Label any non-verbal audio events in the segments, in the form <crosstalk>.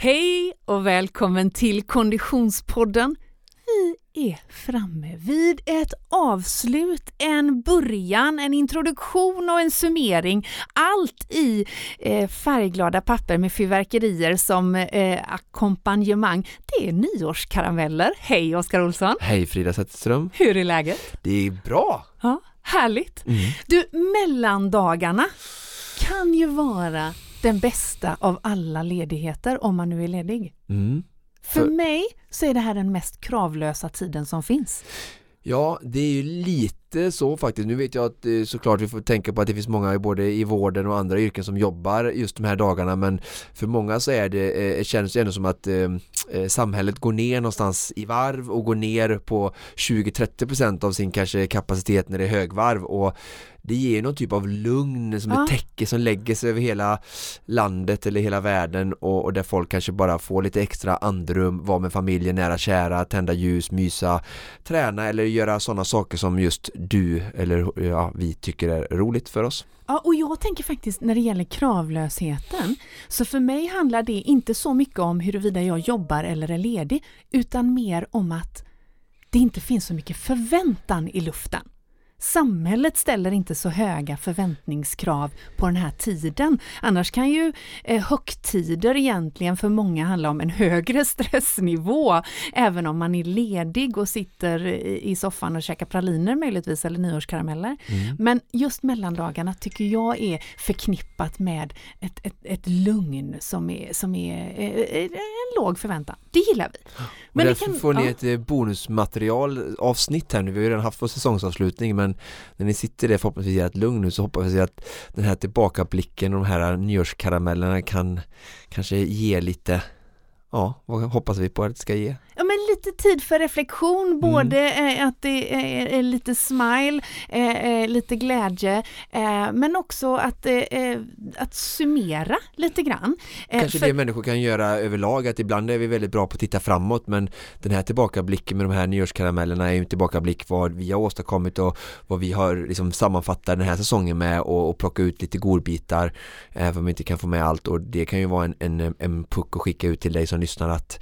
Hej och välkommen till Konditionspodden. Vi är framme vid ett avslut, en början, en introduktion och en summering. Allt i eh, färgglada papper med fyrverkerier som eh, ackompanjemang. Det är nyårskarameller. Hej Oskar Olsson! Hej Frida Zetterström! Hur är läget? Det är bra! Ja, härligt! Mm. Du, mellandagarna kan ju vara den bästa av alla ledigheter om man nu är ledig. Mm. För, För mig så är det här den mest kravlösa tiden som finns. Ja, det är ju lite så faktiskt. Nu vet jag att eh, såklart vi får tänka på att det finns många både i vården och andra yrken som jobbar just de här dagarna men för många så är det, eh, känns det ändå som att eh, samhället går ner någonstans i varv och går ner på 20-30% av sin kanske kapacitet när det är högvarv och det ger någon typ av lugn som ja. ett täcke som lägger sig över hela landet eller hela världen och, och, där folk kanske bara får lite extra andrum, vara med familjen, nära kära, tända ljus, mysa, träna eller göra sådana saker som just du eller ja, vi tycker är roligt för oss. Ja, och jag tänker faktiskt när det gäller kravlösheten, så för mig handlar det inte så mycket om huruvida jag jobbar eller är ledig, utan mer om att det inte finns så mycket förväntan i luften. Samhället ställer inte så höga förväntningskrav på den här tiden. Annars kan ju eh, högtider egentligen för många handla om en högre <laughs> stressnivå, även om man är ledig och sitter i soffan och käkar praliner möjligtvis, eller nyårskarameller. Mm. Men just mellandagarna tycker jag är förknippat med ett, ett, ett lugn som är, som är eh, en låg förväntan. Det gillar vi. Men därför kan, får ni ja. ett eh, bonusmaterial avsnitt här nu. Vi har ju redan haft vår säsongsavslutning men men när ni sitter där förhoppningsvis i ert lugn nu så hoppas vi att den här tillbakablicken och de här nyårskaramellerna kan kanske ge lite Ja, vad hoppas vi på att det ska ge? Ja men lite tid för reflektion, mm. både mm. att det är lite smile, lite glädje, men också att, att summera lite grann. Kanske för... det människor kan göra överlag, att ibland är vi väldigt bra på att titta framåt men den här tillbakablicken med de här nyårskaramellerna är ju en tillbakablick vad vi har åstadkommit och vad vi har liksom sammanfattat den här säsongen med och, och plocka ut lite godbitar även om vi inte kan få med allt och det kan ju vara en, en, en puck att skicka ut till dig som lyssnar att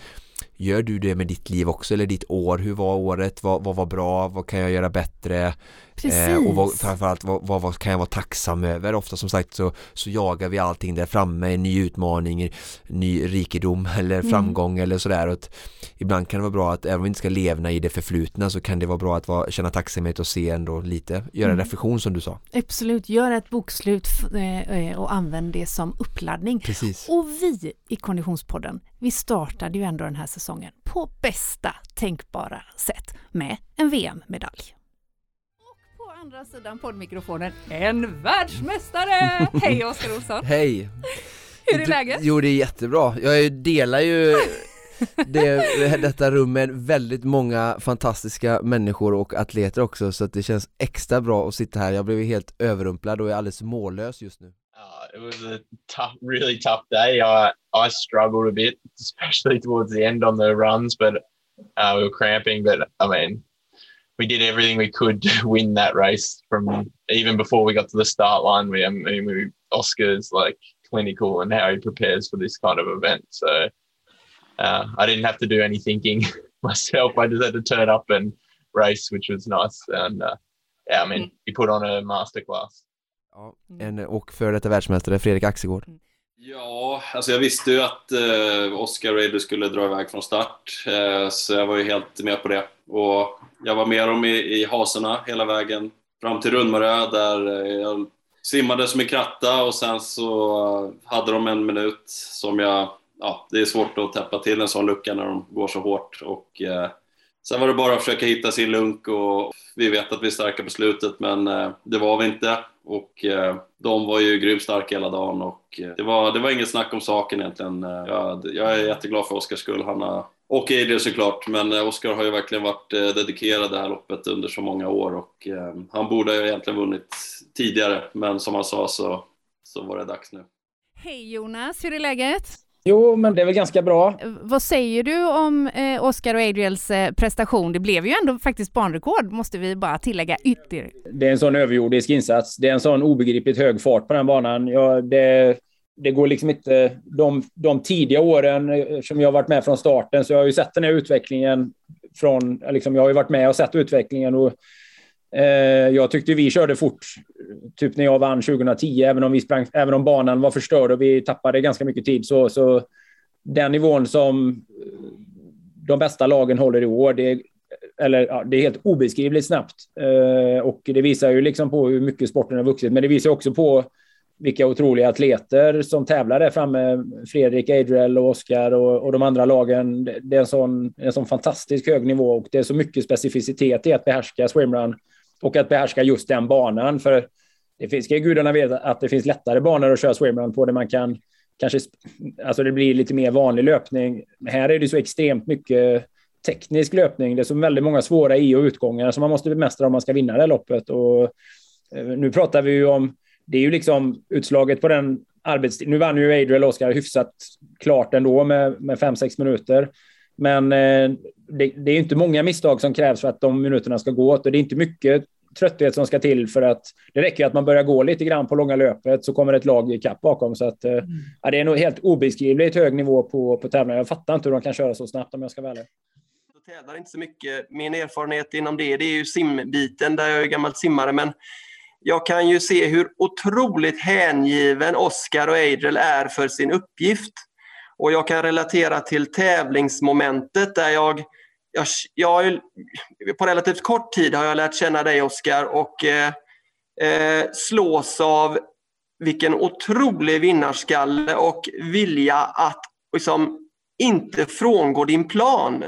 Gör du det med ditt liv också eller ditt år? Hur var året? Vad, vad var bra? Vad kan jag göra bättre? Precis. Eh, och vad, framförallt vad, vad, vad, kan jag vara tacksam över? Ofta som sagt så, så jagar vi allting där framme, en ny utmaning, ny rikedom <laughs> eller mm. framgång mm. eller sådär. Och ibland kan det vara bra att även om vi inte ska levna i det förflutna så kan det vara bra att vara, känna tacksamhet och se ändå lite, göra mm. reflektion som du sa. Absolut, gör ett bokslut eh, eh, och använd det som uppladdning. Precis. Och vi i Konditionspodden, vi startade ju ändå den här säsongen på bästa tänkbara sätt med en VM-medalj andra sidan poddmikrofonen en världsmästare! <laughs> Hej Oskar Olsson! Hej! Hur är läget? Jo det är jättebra, jag delar ju <laughs> det, detta rum med väldigt många fantastiska människor och atleter också så att det känns extra bra att sitta här, jag blev helt överrumplad och är alldeles mållös just nu. Uh, it was a tough, really tough day. I I struggled a bit, especially towards the end on the runs, but uh, we were cramping. But I mean, we did everything we could to <laughs> win that race from even before we got to the start line. We, I mean, we, Oscar's like clinical and how he prepares for this kind of event. So uh, I didn't have to do any thinking <laughs> myself. I just had to turn up and race, which was nice. And uh, yeah, I mean, mm. he put on a masterclass. Ja, en och före detta världsmästare, Fredrik Axegård. Mm. Ja, alltså jag visste ju att eh, Oscar Raider skulle dra iväg från start, eh, så jag var ju helt med på det. Och jag var med dem i, i haserna hela vägen fram till Rundmarö där eh, jag simmade som en kratta och sen så eh, hade de en minut som jag, ja, det är svårt att täppa till en sån lucka när de går så hårt och eh, sen var det bara att försöka hitta sin lunk och vi vet att vi är starka på slutet men eh, det var vi inte och eh, de var ju grymt starka hela dagen och eh, det var, det var inget snack om saken egentligen. Eh, jag, jag är jätteglad för Oskars skull. Han har, och Adrian såklart, men Oskar har ju verkligen varit dedikerad det här loppet under så många år och han borde ju egentligen vunnit tidigare, men som han sa så, så var det dags nu. Hej Jonas, hur är läget? Jo, men det är väl ganska bra. Vad säger du om eh, Oscar och Adriels eh, prestation? Det blev ju ändå faktiskt banrekord, måste vi bara tillägga ytterligare. Det är en sån överjordisk insats. Det är en sån obegripligt hög fart på den banan. Ja, det, det går liksom inte... De, de tidiga åren, eh, som jag har varit med från starten, så jag har ju sett den här utvecklingen från... Eh, liksom, jag har ju varit med och sett utvecklingen och eh, jag tyckte vi körde fort, typ när jag vann 2010, även om, vi sprang, även om banan var förstörd och vi tappade ganska mycket tid. Så, så den nivån som eh, de bästa lagen håller i år, det, eller, ja, det är helt obeskrivligt snabbt. Eh, och det visar ju liksom på hur mycket sporten har vuxit, men det visar också på vilka otroliga atleter som tävlar där framme. Fredrik, Adriel och Oskar och, och de andra lagen. Det är en sån, en sån fantastisk hög nivå och det är så mycket specificitet i att behärska swimrun och att behärska just den banan. För det finns, ska gudarna veta att det finns lättare banor att köra swimrun på där man kan kanske, alltså det blir lite mer vanlig löpning. Här är det så extremt mycket teknisk löpning. Det är så väldigt många svåra i och utgångar som man måste bemästra om man ska vinna det här loppet. Och eh, nu pratar vi ju om det är ju liksom utslaget på den arbetstiden. Nu vann ju Adriel Oskar hyfsat klart ändå med, med fem sex minuter. Men eh, det, det, är inte många misstag som krävs för att de minuterna ska gå åt och det är inte mycket trötthet som ska till för att det räcker att man börjar gå lite grann på långa löpet så kommer ett lag i kapp bakom. Så att, eh, mm. ja, det är nog helt obeskrivligt hög nivå på, på tävlingar. Jag fattar inte hur de kan köra så snabbt om jag ska vara ärlig. Jag tävlar inte så mycket. Min erfarenhet inom det, det är ju simbiten där jag är gammal simmare. Men jag kan ju se hur otroligt hängiven Oscar och Adriel är för sin uppgift. Och jag kan relatera till tävlingsmomentet där jag, jag, jag på relativt kort tid har jag lärt känna dig Oscar och eh, eh, slås av vilken otrolig vinnarskalle och vilja att liksom, inte frångå din plan.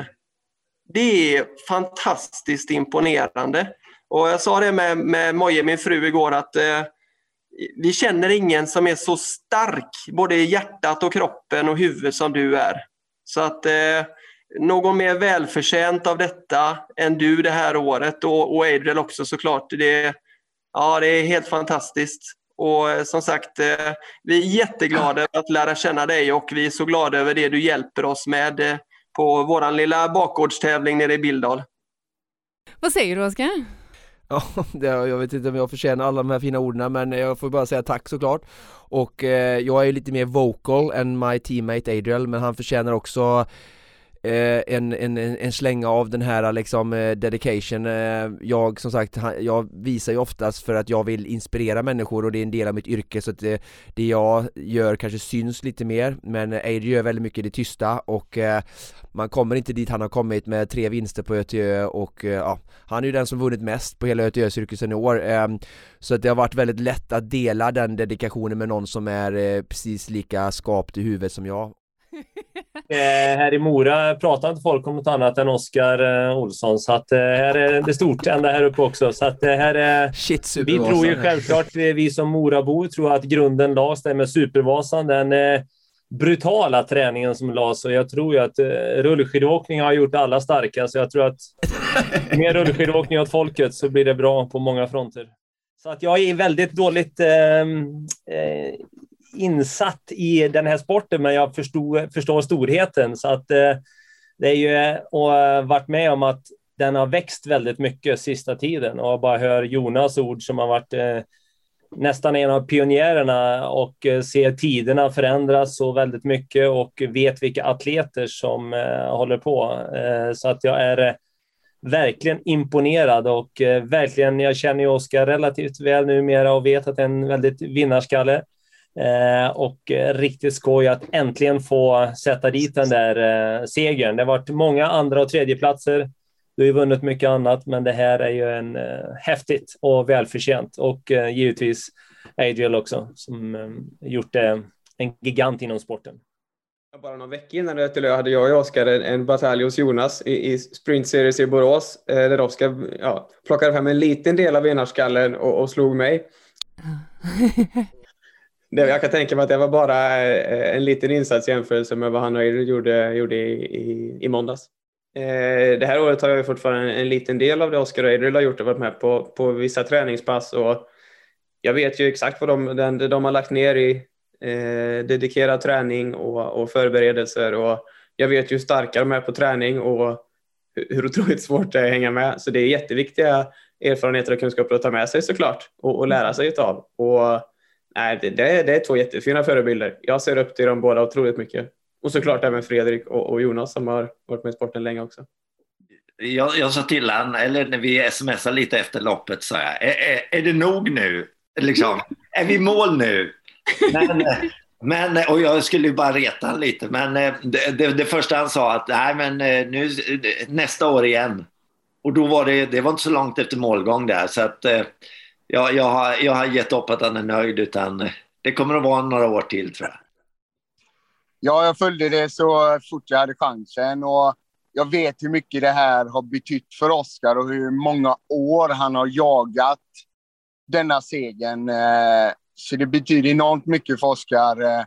Det är fantastiskt imponerande. Och jag sa det med, med Moje, min fru, igår att eh, vi känner ingen som är så stark, både i hjärtat och kroppen och huvudet som du är. Så att eh, någon mer välförtjänt av detta än du det här året och, och Adriel också såklart. Det, ja, det är helt fantastiskt. Och eh, som sagt, eh, vi är jätteglada över att lära känna dig och vi är så glada över det du hjälper oss med eh, på vår lilla bakgårdstävling nere i Bildal. Vad säger du Oskar? <laughs> Ja, jag vet inte om jag förtjänar alla de här fina orden men jag får bara säga tack såklart. Och eh, jag är ju lite mer vocal än my teammate Adriel men han förtjänar också Eh, en, en, en slänga av den här liksom eh, dedication. Eh, Jag som sagt, jag visar ju oftast för att jag vill inspirera människor och det är en del av mitt yrke så att det, det jag gör kanske syns lite mer men Adriel gör väldigt mycket det tysta och eh, man kommer inte dit han har kommit med tre vinster på ÖTÖ och eh, ja, han är ju den som vunnit mest på hela ÖTÖ-cirkusen i år. Så att det har varit väldigt lätt att dela den dedikationen med någon som är precis lika skapt i huvudet som jag. <laughs> Eh, här i Mora pratar inte folk om något annat än Oskar eh, Olsson, så att eh, här är det stort ända här uppe också. Så att här är, Shit, vi tror ju självklart, vi som Morabor tror att grunden lades där med Supervasan. Den brutala träningen som lades och jag tror ju att rullskidåkning har gjort alla starka, så jag tror att <laughs> med rullskidåkning åt folket så blir det bra på många fronter. Så att jag är väldigt dåligt eh, insatt i den här sporten, men jag förstod, förstår storheten. Så att eh, det är ju, och eh, varit med om att den har växt väldigt mycket sista tiden och bara hör Jonas ord som har varit eh, nästan en av pionjärerna och eh, ser tiderna förändras så väldigt mycket och vet vilka atleter som eh, håller på. Eh, så att jag är eh, verkligen imponerad och eh, verkligen, jag känner ju Oskar relativt väl numera och vet att det är en väldigt vinnarskalle. Eh, och eh, riktigt skoj att äntligen få sätta dit den där eh, segern. Det har varit många andra och tredjeplatser. Du har ju vunnit mycket annat, men det här är ju en eh, häftigt och välförtjänt. Och eh, givetvis Adriel också, som eh, gjort eh, en gigant inom sporten. Bara några veckor innan Ötelö hade jag och Oskar en, en batalj hos Jonas i, i Sprint Series i Borås, eh, där Oskar ja, plockade fram en liten del av vinnarskallen och, och slog mig. <laughs> Det, jag kan tänka mig att det var bara eh, en liten insats i jämförelse med vad han och Adrian gjorde, gjorde i, i, i måndags. Eh, det här året har jag fortfarande en liten del av det Oskar och Adrian har gjort och varit med på, på vissa träningspass och jag vet ju exakt vad de, den, de har lagt ner i eh, dedikerad träning och, och förberedelser och jag vet ju hur starka de är på träning och hur otroligt svårt det är att hänga med. Så det är jätteviktiga erfarenheter och kunskaper att ta med sig såklart och, och lära sig utav. Och nej, det, det, är, det är två jättefina förebilder. Jag ser upp till dem båda otroligt mycket. Och såklart även Fredrik och, och Jonas som har varit med i sporten länge också. Jag, jag sa till honom, eller när vi smsade lite efter loppet, sa jag, är, är, är det nog nu? Liksom, är vi i mål nu? Men, men, och jag skulle ju bara reta honom lite, men eh, det, det, det, första han sa att nej men eh, nu, eh, nästa år igen. Och då var det, det var inte så långt efter målgång där, så att jag, jag, har, jag har gett upp att han är nöjd, utan det kommer att vara några år till tror jag. Ja, jag följde det så fort jag hade chansen och jag vet hur mycket det här har betytt för Oskar och hur många år han har jagat denna segern. Eh, så det betyder enormt mycket för Oskar. Eh,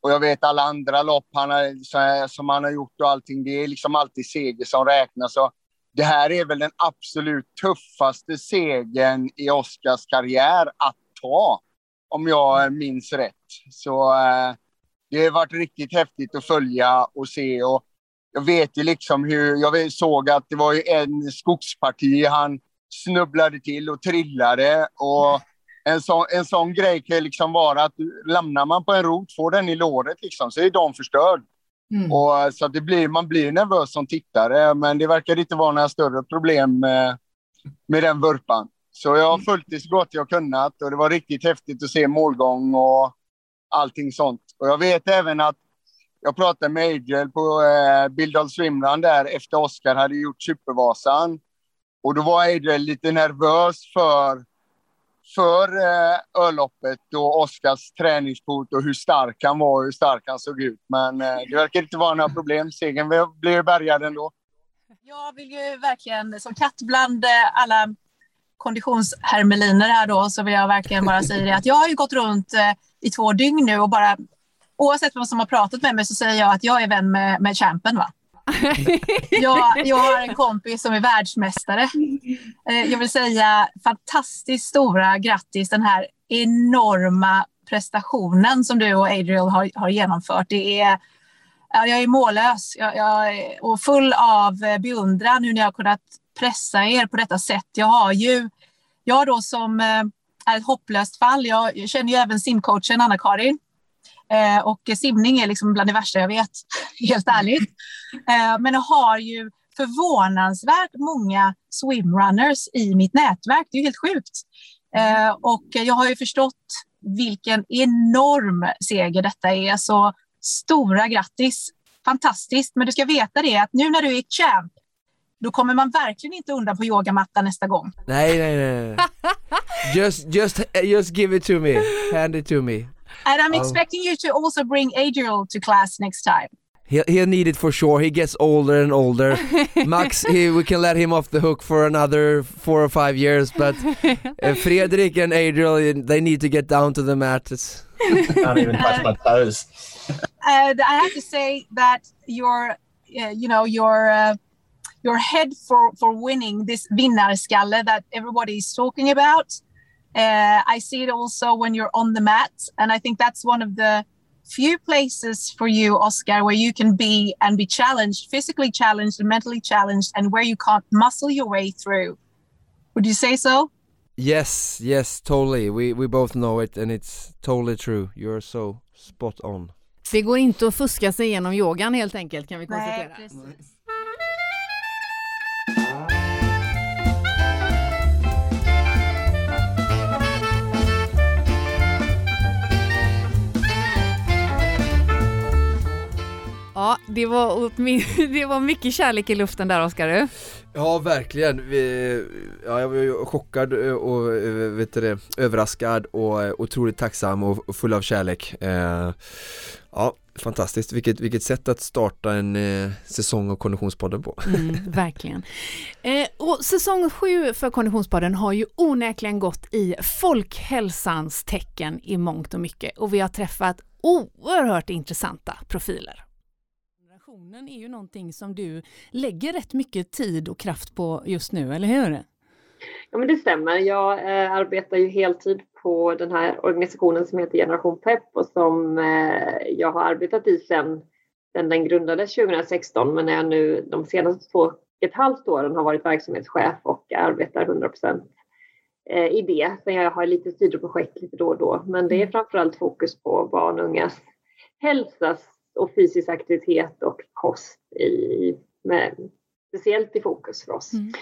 och jag vet alla andra lopp han har, som han har gjort och allting, det är liksom alltid seger som räknas. Och det här är väl den absolut tuffaste segern i Oskars karriär att ta, om jag minns rätt. Så eh, det har varit riktigt häftigt att följa och se. Och jag vet ju liksom hur, jag såg att det var ju en skogsparti han snubblade till och trillade. Och en sån, en sån grej kan liksom vara att lämnar man på en rot, får den i låret liksom, så är de förstörd. Mm. Och, så det blir, man blir nervös som tittare, men det verkar inte vara några större problem med, med den vurpan. Så jag har följt det så gott jag kunnat och det var riktigt häftigt att se målgång och allting sånt. Och jag vet även att jag pratade med Adriel på eh, Bildal Swimrun där efter Oskar hade gjort Supervasan. Och då var Adriel lite nervös för, för eh, Öloppet och Oskars träningsport och hur stark han var och hur stark han såg ut. Men eh, det verkar inte vara några problem. Segern blev bärgad ändå. Jag vill ju verkligen, som katt bland eh, alla konditionshermeliner här då, så vill jag verkligen bara säga det att jag har ju gått runt eh, i två dygn nu och bara oavsett vem som har pratat med mig så säger jag att jag är vän med, med champen. Va? Jag, jag har en kompis som är världsmästare. Eh, jag vill säga fantastiskt stora grattis den här enorma prestationen som du och Adriel har, har genomfört. Det är, jag är mållös jag, jag är, och full av beundran hur ni har kunnat pressa er på detta sätt. Jag har ju, jag då som eh, är ett hopplöst fall, jag känner ju även simcoachen Anna-Karin Eh, och simning är liksom bland det värsta jag vet, <laughs> helt ärligt. Eh, men jag har ju förvånansvärt många swimrunners i mitt nätverk. Det är helt sjukt. Eh, och jag har ju förstått vilken enorm seger detta är. Så stora grattis! Fantastiskt! Men du ska veta det att nu när du är champ, då kommer man verkligen inte undan på yogamattan nästa gång. Nej, nej, nej. <laughs> Just, just, just give it to me. Hand it to me. And I'm oh. expecting you to also bring Adriel to class next time. He'll, he'll need it for sure. He gets older and older. <laughs> Max, he, we can let him off the hook for another four or five years, but uh, <laughs> Fredrik and Adriel, they need to get down to the mat. It's... can't even touch my <laughs> toes. And I have to say that your, uh, you know, your uh, your head for for winning this vinnarskalle that everybody is talking about uh, I see it also when you're on the mat. And I think that's one of the few places for you, Oscar, where you can be and be challenged, physically challenged and mentally challenged, and where you can't muscle your way through. Would you say so? Yes, yes, totally. We, we both know it and it's totally true. You're so spot on. Det går inte att fuska sig igenom yogan helt enkelt kan vi konstatera. Nej, Ja, det var, <laughs> det var mycket kärlek i luften där Oskar. Ja, verkligen. Vi, ja, jag var chockad och vet du överraskad och otroligt tacksam och full av kärlek. Eh, ja, fantastiskt. Vilket, vilket sätt att starta en eh, säsong av Konditionspodden på. Mm, <laughs> verkligen. Eh, och säsong sju för Konditionspodden har ju onekligen gått i folkhälsans tecken i mångt och mycket och vi har träffat oerhört intressanta profiler kommunikationen är ju någonting som du lägger rätt mycket tid och kraft på just nu, eller hur? Ja, men det stämmer. Jag eh, arbetar ju heltid på den här organisationen som heter Generation Pep och som eh, jag har arbetat i sedan den grundades 2016 men är nu de senaste två och ett halvt åren har varit verksamhetschef och arbetar 100 procent eh, idé. Sen jag har lite sidoprojekt lite då och då. Men det är mm. framförallt fokus på barn och ungas hälsa och fysisk aktivitet och kost i, med speciellt i fokus för oss. Mm.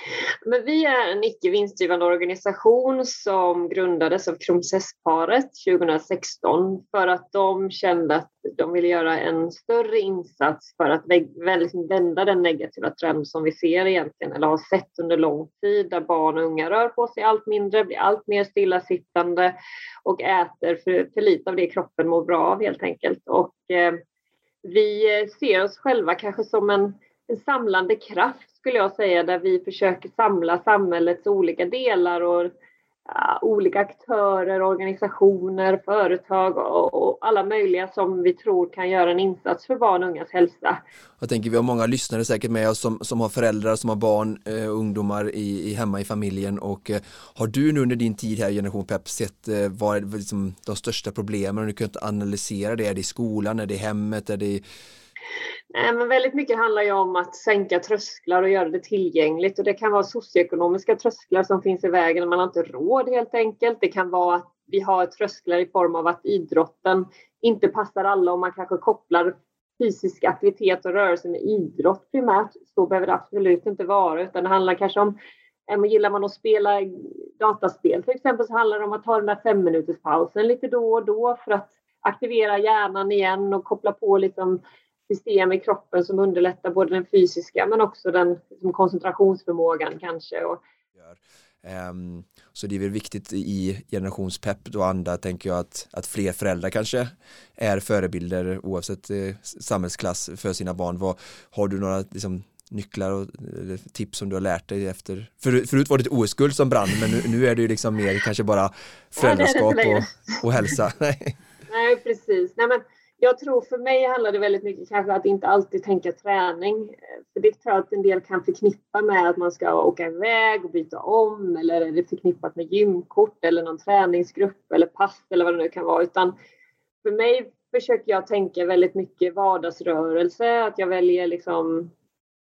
Men vi är en icke vinstdrivande organisation som grundades av Kronprinsessparet 2016 för att de kände att de ville göra en större insats för att liksom vända den negativa trend som vi ser egentligen, eller har sett under lång tid, där barn och unga rör på sig allt mindre, blir allt mer stillasittande och äter för, för lite av det kroppen mår bra av helt enkelt. Och eh, vi eh, ser oss själva kanske som en en samlande kraft skulle jag säga där vi försöker samla samhällets olika delar och uh, olika aktörer, organisationer, företag och, och, alla möjliga som vi tror kan göra en insats för barn och ungas hälsa. Jag tänker vi har många lyssnare säkert med oss som, som har föräldrar som har barn eh, och eh, ungdomar i, i, hemma i familjen. Och eh, har du nu under din tid här i Generation Pep sett eh, vad är liksom, de största problemen? Och du kan analysera det, är det i skolan, är det i hemmet, är det i Eh, men väldigt mycket handlar ju om att sänka trösklar och göra det tillgängligt. Och det kan vara socioekonomiska trösklar som finns i vägen. Man har inte råd helt enkelt. Det kan vara att vi har trösklar i form av att idrotten inte passar alla och man kanske kopplar fysisk aktivitet och rörelse med idrott primärt. Så behöver det absolut inte vara, utan det handlar kanske om eh, Gillar man att spela dataspel till exempel så handlar det om att ta den där fem minuters pausen lite då och då för att aktivera hjärnan igen och koppla på liksom system i kroppen som underlättar både den fysiska men också den liksom, koncentrationsförmågan kanske. Och... Um, så det är väl viktigt i generationspepp och anda tänker jag att, att fler föräldrar kanske är förebilder oavsett eh, samhällsklass för sina barn. Vad, har du några liksom, nycklar och tips som du har lärt dig efter? För, förut var det OS-guld som brann men nu, nu, är det ju liksom mer kanske bara föräldraskap och, och hälsa. <laughs> Nej, precis. Nej, men jag tror för mig handlar det väldigt mycket kanske att inte alltid tänka träning. Eh, för det tror jag att en del kan förknippa med att man ska åka iväg och byta om eller är det förknippat med gymkort eller någon träningsgrupp eller pass eller vad det nu kan vara. Utan för mig försöker jag tänka väldigt mycket vardagsrörelse, att jag väljer liksom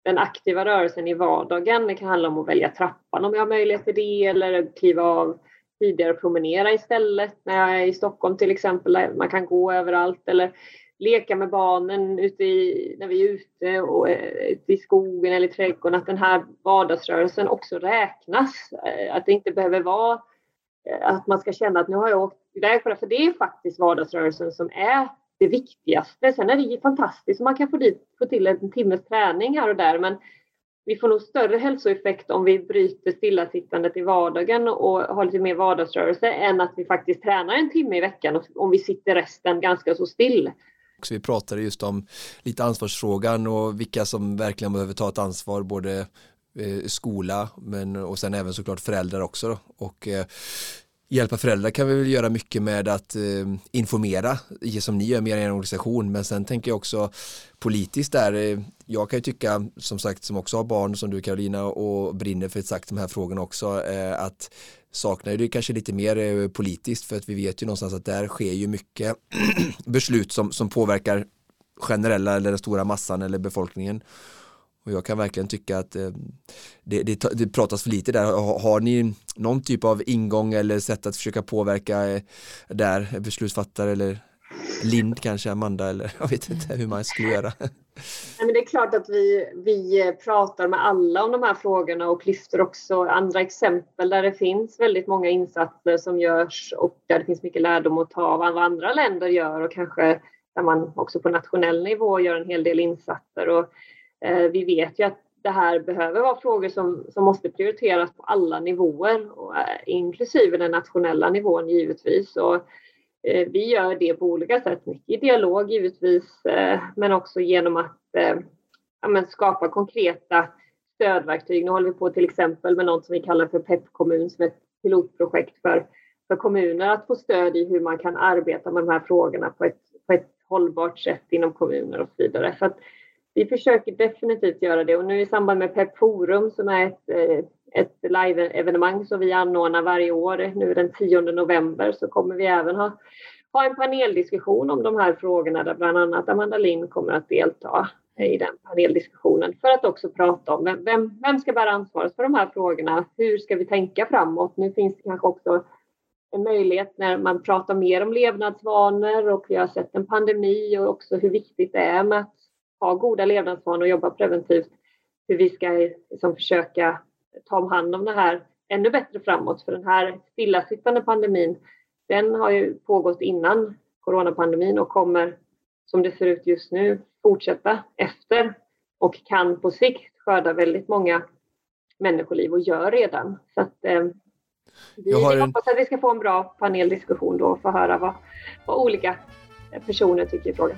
den aktiva rörelsen i vardagen. Det kan handla om att välja trappan om jag har möjlighet till det eller kliva av tidigare promenera istället när jag är i Stockholm till exempel. Där man kan gå överallt eller leka med barnen ute i, när vi är ute, och, eh, ute i skogen eller i trädgården. Att den här vardagsrörelsen också räknas. Eh, att det inte behöver vara eh, att man ska känna att nu har jag åkt iväg på det. För det är faktiskt vardagsrörelsen som är det viktigaste. Sen är det fantastiskt. om Man kan få, dit, få till en timmes träning här och där. Men vi får nog större hälsoeffekt om vi bryter stillasittandet i vardagen och har lite mer vardagsrörelse än att vi faktiskt tränar en timme i veckan om vi sitter resten ganska så still. Så vi pratade just om lite ansvarsfrågan och vilka som verkligen behöver ta ett ansvar både eh, skola men och sen även såklart föräldrar också och eh, hjälpa föräldrar kan vi väl göra mycket med att eh, informera som ni gör med er organisation. Men sen tänker jag också politiskt där eh, jag kan ju tycka som sagt som också har barn som du Karolina och brinner för exakt de här frågorna också eh, att saknar det kanske lite mer eh, politiskt. För att vi vet ju någonstans att där sker ju mycket <clears throat> beslut som, som påverkar generella eller den stora massan eller befolkningen och jag kan verkligen tycka att eh, det, det, det, pratas för lite där. Har, har, ni någon typ av ingång eller sätt att försöka påverka eh, där beslutsfattare eller Lind kanske, Amanda eller <laughs> jag vet inte hur man skulle göra. Nej, men det är klart att vi, vi eh, pratar med alla om de här frågorna och lyfter också andra exempel där det finns väldigt många insatser som görs och där det finns mycket lärdom att ta av vad andra länder gör och kanske där man också på nationell nivå gör en hel del insatser. Och Eh, vi vet ju att det här behöver vara frågor som, som måste prioriteras på alla nivåer, och, eh, inklusive den nationella nivån givetvis. Och, eh, vi gör det på olika sätt, mycket i dialog givetvis, eh, men också genom att eh, ja, skapa konkreta stödverktyg. Nu håller vi på till exempel med något som vi kallar för PEP kommun som är ett pilotprojekt för, för kommuner att få stöd i hur man kan arbeta med de här frågorna på ett, på ett hållbart sätt inom kommuner och så vidare. Så att vi försöker definitivt göra det och nu i samband med PEP Forum som är ett, eh, ett live-evenemang som vi anordnar varje år nu den 10 november så kommer vi även ha, ha en paneldiskussion om de här frågorna där bland annat Amanda Lind kommer att delta. i den paneldiskussionen för att också prata om vem, vem, vem ska bära ansvaret för de här frågorna? Hur ska vi tänka framåt? Nu finns det kanske också en möjlighet när man pratar mer om levnadsvanor och vi har sett en pandemi och också hur viktigt det är med att ha goda levnadsvanor och jobba preventivt. Hur vi ska liksom försöka ta hand om det här ännu bättre framåt. För den här stillasittande pandemin, den har ju pågått innan coronapandemin och kommer som det ser ut just nu fortsätta efter och kan på sikt skörda väldigt många människoliv och gör redan. Så att, eh, vi, en- hoppas att vi ska få en bra paneldiskussion då och få höra vad, vad olika personer tycker i frågan.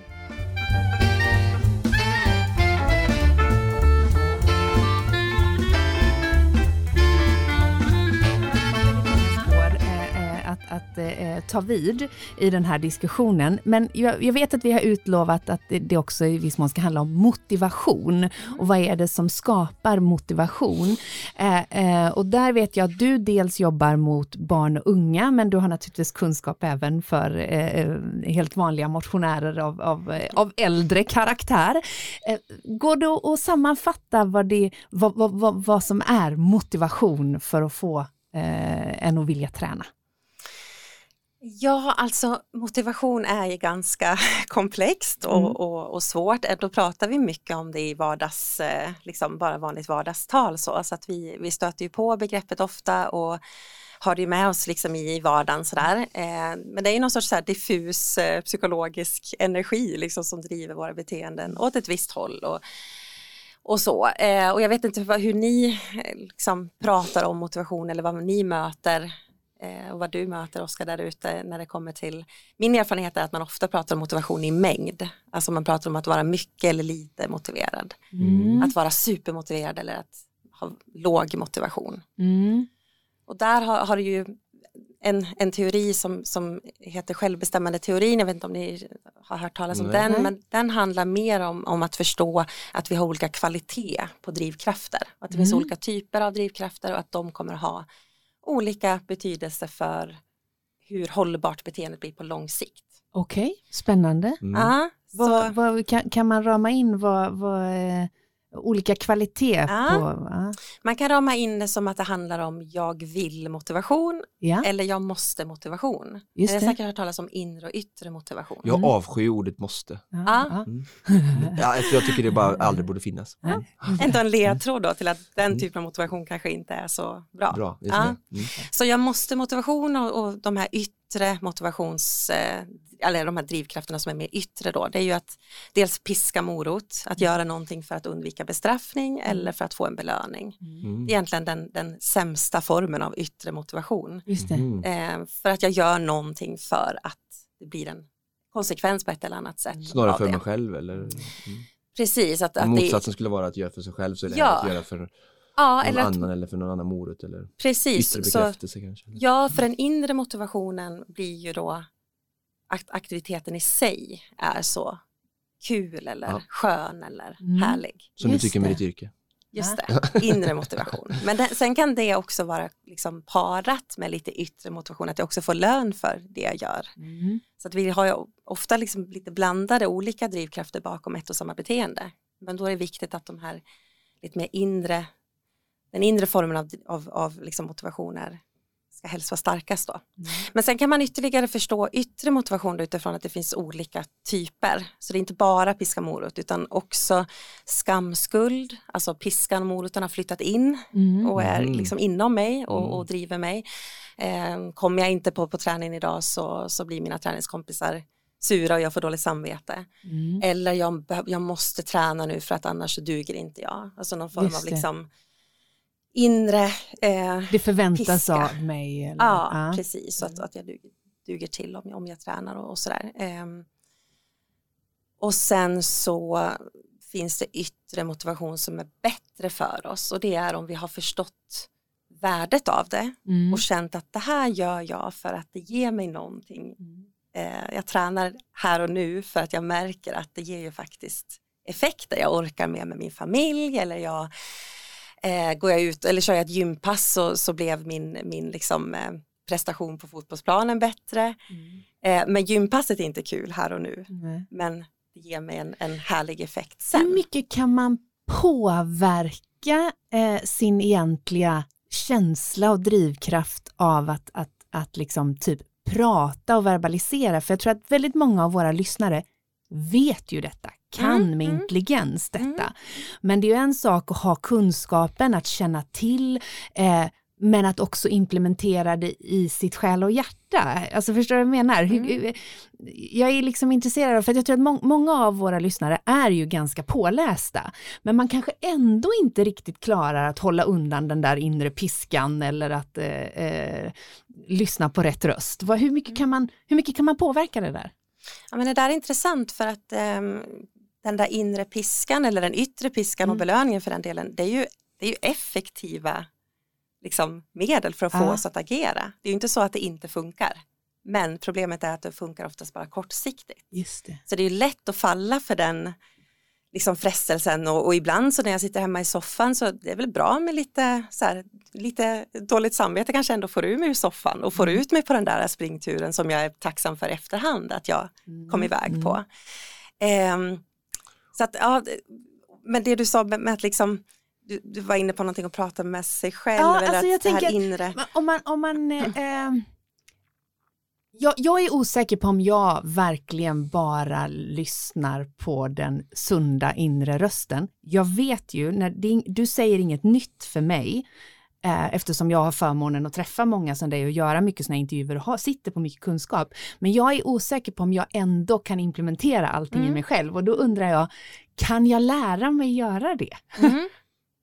Ta vid i den här diskussionen. Men jag, jag vet att vi har utlovat att det, det också i viss mån ska handla om motivation. Och vad är det som skapar motivation? Eh, eh, och där vet jag att du dels jobbar mot barn och unga, men du har naturligtvis kunskap även för eh, eh helt vanliga motionärer av, av, eh, av äldre karaktär. Eh, går det att sammanfatta vad, det, vad, vad, vad, vad som är motivation för att få eh, en att vilja träna? Ja, alltså motivation är ju ganska <laughs> komplext och, Mm. och, och svårt. Då pratar vi mycket om det i vardags, eh, liksom bara vanligt vardagstal så, så att vi, vi stöter ju på begreppet ofta och har det med oss liksom i vardagen sådär. Eh, men det är ju någon sorts så diffus eh, psykologisk energi liksom som driver våra beteenden åt ett visst håll. Och, och så. Och jag vet inte hur ni liksom, pratar om motivation eller vad ni möter och vad du möter Oskar där ute när det kommer till min erfarenhet är att man ofta pratar om motivation i mängd. Alltså man pratar om att vara mycket eller lite motiverad. Mm. Att vara supermotiverad eller att ha låg motivation. Mm. Och där har, har du ju en, en teori som, som heter självbestämmande teorin. Jag vet inte om ni har hört talas om den, men den handlar mer om, om att förstå att vi har olika kvalitet på drivkrafter. Att det finns Mm. olika typer av drivkrafter och att de kommer ha olika betydelse för hur hållbart beteendet blir på lång sikt. Okej, spännande. Ja, Vad, vad, kan, kan man rama in vad, vad eh, olika kvalitet Ja. på? Ja. Man kan rama in det som att det handlar om jag vill motivation Ja. eller jag måste motivation. Just det. säkert hört talas om inre och yttre motivation. Jag avskyr ordet måste. Ja. Mm. Ja, jag- tycker det bara aldrig borde finnas. Mm. Ändå en ledtråd då till att den typen av motivation kanske inte är så bra. Bra, Ja. Mm. Så jag måste motivation och, och de här yttre motivations, eh, eller de här drivkrafterna som är mer yttre då, det är ju att dels piska morot, att göra någonting för att undvika bestraffning eller för att få en belöning. Mm. Det är egentligen den, den sämsta formen av yttre motivation. Just det. Mm. Eh, för att jag gör någonting för att det blir en konsekvens på ett eller annat sätt. Snarare för det. mig själv eller? Mm. Precis, att, att Om det, motsatsen skulle vara att göra för sig själv så är det Ja. att göra för ja, eller att annan eller för någon annan morot eller Precis, yttre så- bekräftelse kanske. Ja, för den inre motivationen blir ju då att aktiviteten i sig är så kul eller Ja. skön eller Mm. härlig. Som du Just tycker med det. ditt yrke. Just det, inre motivation. <laughs> Men det, sen kan det också vara liksom parat med lite yttre motivation, att jag också får lön för det jag gör. Mm. Så att vi har ju ofta liksom lite blandade olika drivkrafter bakom ett och samma beteende. Men då är det viktigt att de här lite mer inre, den inre formen av, av, av liksom motivationer ska helst vara starkast då. Men sen kan man ytterligare förstå yttre motivation utifrån att det finns olika typer. Så det är inte bara piska morot utan också skamskuld, alltså piskan och moroten har flyttat in Mm. och är Mm. liksom inom mig och, Mm. och driver mig. Eh, kommer jag inte på, på träningen idag så, så blir mina träningskompisar sura och jag får dåligt samvete. Mm. Eller jag, jag måste träna nu för att annars så duger inte jag. Alltså någon form Just av det. Inre eh, Det förväntas piska. av mig. Eller? Ja, precis. Så att, att jag duger, duger till om, jag- om jag tränar och, och sådär. Ehm, och sen så finns det yttre motivation som är bättre för oss och det är om vi har förstått värdet av det Mm. och känt att det här gör jag för att det ger mig någonting. Eh, jag tränar här och nu för att jag märker att det ger ju faktiskt effekter. Jag orkar mer med min familj eller jag eh, går jag ut eller kör jag ett gympass så, så blev min, min liksom, eh, prestation på fotbollsplanen bättre. Eh, men gympasset är inte kul här och nu. Nej. Men det ge mig en, en härlig effekt sen. Hur mycket kan man påverka eh, sin egentliga känsla och drivkraft av att, att, att liksom typ prata och verbalisera? För jag tror att väldigt många av våra lyssnare vet ju detta, kan Mm, med mm. intelligens detta. Men det är ju en sak att ha kunskapen, att känna till, eh, men att också implementera det i sitt själ och hjärta. Alltså förstår du vad jag menar? Mm. Hur, jag är liksom intresserad av, för att jag tror att må, många av våra lyssnare är ju ganska pålästa, men man kanske ändå inte riktigt klarar att hålla undan den där inre piskan eller att eh, eh, lyssna på rätt röst. Vad, hur, mycket kan man, hur mycket kan man påverka det där? Ja, men det där är intressant för att ehm, den där inre piskan eller den yttre piskan Mm. och belöningen för den delen, det är ju, det är ju effektiva liksom, medel för att få Ja. oss att agera. Det är ju inte så att det inte funkar. Men problemet är att det funkar oftast bara kortsiktigt. Just det. Så det är ju lätt att falla för den liksom frestelsen och, och ibland så när jag sitter hemma i soffan så det är väl bra med lite, så här, lite dåligt samvete kanske ändå får ur mig ur soffan och får Mm. ut mig på den där springturen som jag är tacksam för efterhand att jag kom iväg på. Ehm, så att, ja, men det du sa med, med att liksom du, du var inne på någonting att prata med sig själv Ja, eller alltså att det här tänker- inre. Om man, om man eh, <clears throat> eh, jag, jag är osäker på om jag verkligen bara lyssnar på den sunda inre rösten. Jag vet ju, när det, du säger inget nytt för mig, eh, eftersom jag har förmånen att träffa många som dig och göra mycket sådana intervjuer och ha, sitter på mycket kunskap. Men jag är osäker på om jag ändå kan implementera allting i Mm. mig själv och då undrar jag, kan jag lära mig göra det? Mm.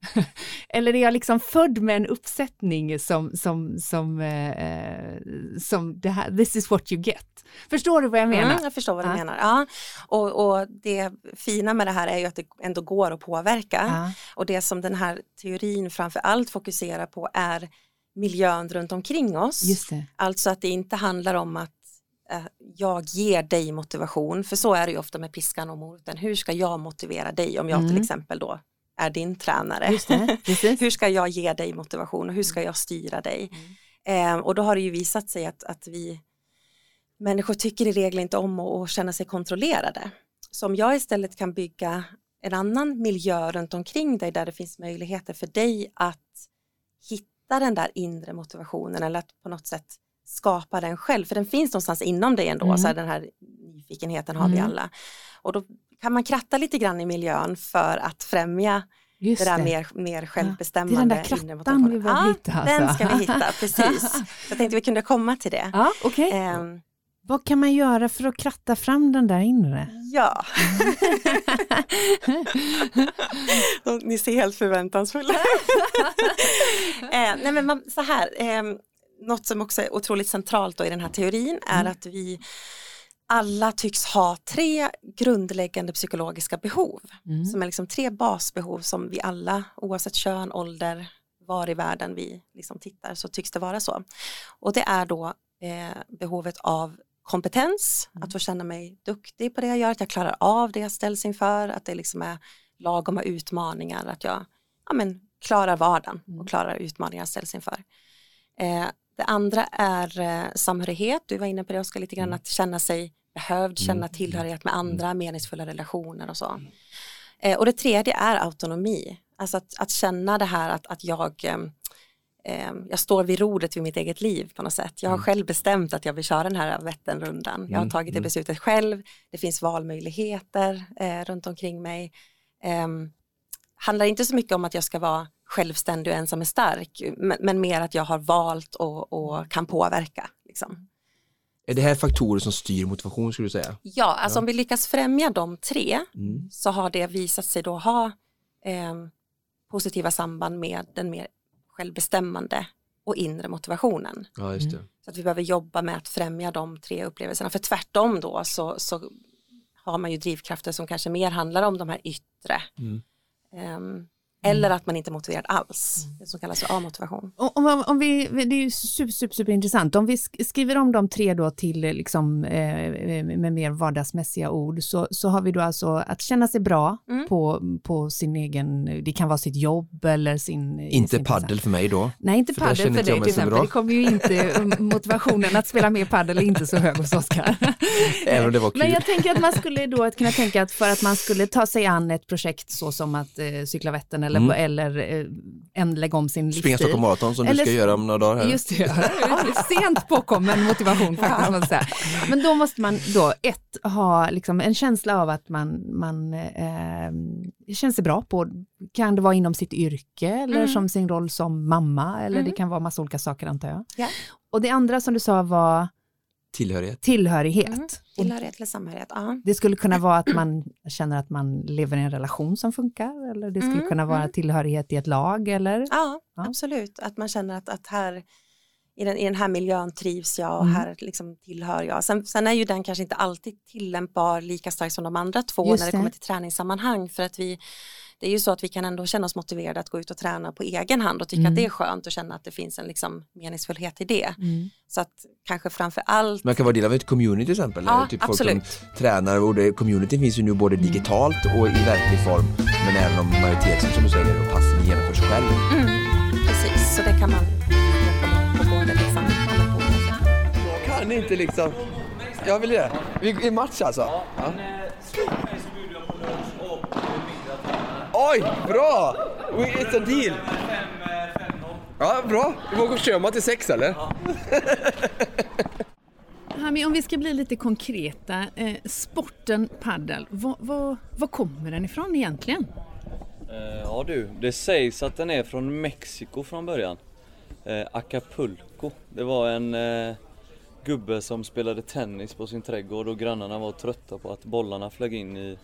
<laughs> Eller är jag liksom född med en uppsättning som, som, som, eh, eh, som det här, this is what you get. Förstår du vad jag menar? Mm, jag förstår vad du Ja. menar. Ja. Och, och det fina med det här är ju att det ändå går att påverka. Ja. Och det som den här teorin framför allt fokuserar på är miljön runt omkring oss. Alltså att det inte handlar om att eh, jag ger dig motivation, för så är det ju ofta med piskan och moroten. Hur ska jag motivera dig om jag till Mm. exempel då är din tränare? Just det, <laughs> hur ska jag ge dig motivation och hur ska jag styra dig? Eh, och då har det ju visat sig att, att vi människor tycker i regel inte om att, känna sig kontrollerade. Så om jag istället kan bygga en annan miljö runt omkring dig där det finns möjligheter för dig att hitta den där inre motivationen eller att på något sätt skapa den själv, för den finns någonstans inom dig ändå, Mm. så här, den här nyfikenheten har vi Mm. alla. Och då kan man kratta lite grann i miljön för att främja Just det där det. mer, mer det är självbestämmande. den där krattan vi behöver ja, hitta, alltså. den ska vi hitta, <laughs> precis. Jag tänkte vi kunde komma till det. Ja, okej. Ehm, Vad kan man göra för att kratta fram den där inre? ja. <laughs> Ni ser helt förväntansfulla <laughs> eh, nej men man, så här, eh, något som också är otroligt centralt då i den här teorin är Mm. att vi alla tycks ha tre grundläggande psykologiska behov. Mm. Som är liksom tre basbehov som vi alla, oavsett kön, ålder, var i världen vi liksom tittar, så tycks det vara så. Och det är då eh, behovet av kompetens, att få känna mig duktig på det jag gör, att jag klarar av det jag ställs inför, att det liksom är lagoma utmaningar, att jag ja, men, klarar vardagen och klarar utmaningar jag ställs inför. Eh, det andra är eh, samhörighet, du var inne på det Oskar, lite grann att känna sig behövd, känna tillhörighet med andra, meningsfulla relationer och så. Eh, och det tredje är autonomi, alltså att, att känna det här att, att jag ehm, eh, jag står vid rodret vid mitt eget liv på något sätt. Jag har själv bestämt att jag vill köra den här Vätternrundan. Jag har Mm, tagit det mm. beslutet själv. Det finns valmöjligheter eh, runt omkring mig. Eh, handlar inte så mycket om att jag ska vara självständig och ensam är stark, men, men mer att jag har valt och, och kan påverka. Liksom. Är det här faktorer som styr motivation skulle du säga? Ja, alltså om vi lyckas främja de tre Mm. så har det visat sig då ha eh, positiva samband med den mer självbestämmande och inre motivationen. Ja, just det. Så att vi behöver jobba med att främja de tre upplevelserna. För tvärtom då så, så har man ju drivkrafter som kanske mer handlar om de här yttre. Mm. Ehm, Eller att man inte är motiverad alls, det som kallas för A-motivation. Om, om vi, det är ju super, super, super intressant. Om vi sk- skriver om de tre då till eh, liksom, eh, med mer vardagsmässiga ord så, så har vi då alltså att känna sig bra Mm. på, på sin egen, det kan vara sitt jobb eller sin... Inte sin paddel för mig då. Nej, inte För paddel känner för dig mig till så exempel. bra. Det kommer ju inte, <laughs> motivationen att spela mer paddel är inte så hög hos Oskar. <laughs> Även om det var kul. Men jag tänker att man skulle då kunna tänka att för att man skulle ta sig an ett projekt så som att eh, cykla Vättern eller, Mm. eller eh, en, lägga om sin Springa livsstil. Stockholm Marathon som Eller- du ska göra om några dagar här. Just det, <laughs> sent påkommen motivation faktiskt. jag säga. Men då måste man då ett ha liksom en känsla av att man, man eh, känner sig bra på, kan det vara inom sitt yrke eller Mm. som sin roll som mamma eller Mm. det kan vara massa olika saker antar jag. Ja. Och det andra som du sa var Tillhörighet. tillhörighet. Mm. Tillhörighet eller samhörighet, ja. Det skulle kunna vara att man känner att man lever i en relation som funkar eller det skulle Mm, kunna vara mm. tillhörighet i ett lag eller Ja, Ja. absolut. Att man känner att, att här i den, i den här miljön trivs jag och Mm. här liksom tillhör jag. Sen, sen är ju den kanske inte alltid tillämpbar lika starkt som de andra två Just när det, det. kommer till träningssammanhang. För att vi, det är ju så att vi kan ändå känna oss motiverade att gå ut och träna på egen hand och tycka Mm. att det är skönt och känna att det finns en liksom meningsfullhet i det. Mm. Så att kanske framför allt Man kan vara del av ett community till exempel. Ja, eller typ folk absolut. som tränar och det, communityn finns ju nu både digitalt och i verklig form. Men även om majoriteten som du säger och passen genomförs själv. Mm, precis, så det kan man. Jag kan inte liksom. Jag vill det. Vi, I match alltså? Ja. Oj, bra! We- It's a deal! Ja, bra. Vågar köra man till sex eller? <laughs> Hami, om vi ska bli lite konkreta, eh, sporten paddel, vad kommer den ifrån egentligen? Eh, Ja du, det sägs att den är från Mexiko från början. Eh, Acapulco. Det var en eh, gubbe som spelade tennis på sin trädgård och grannarna var trötta på att bollarna flög in i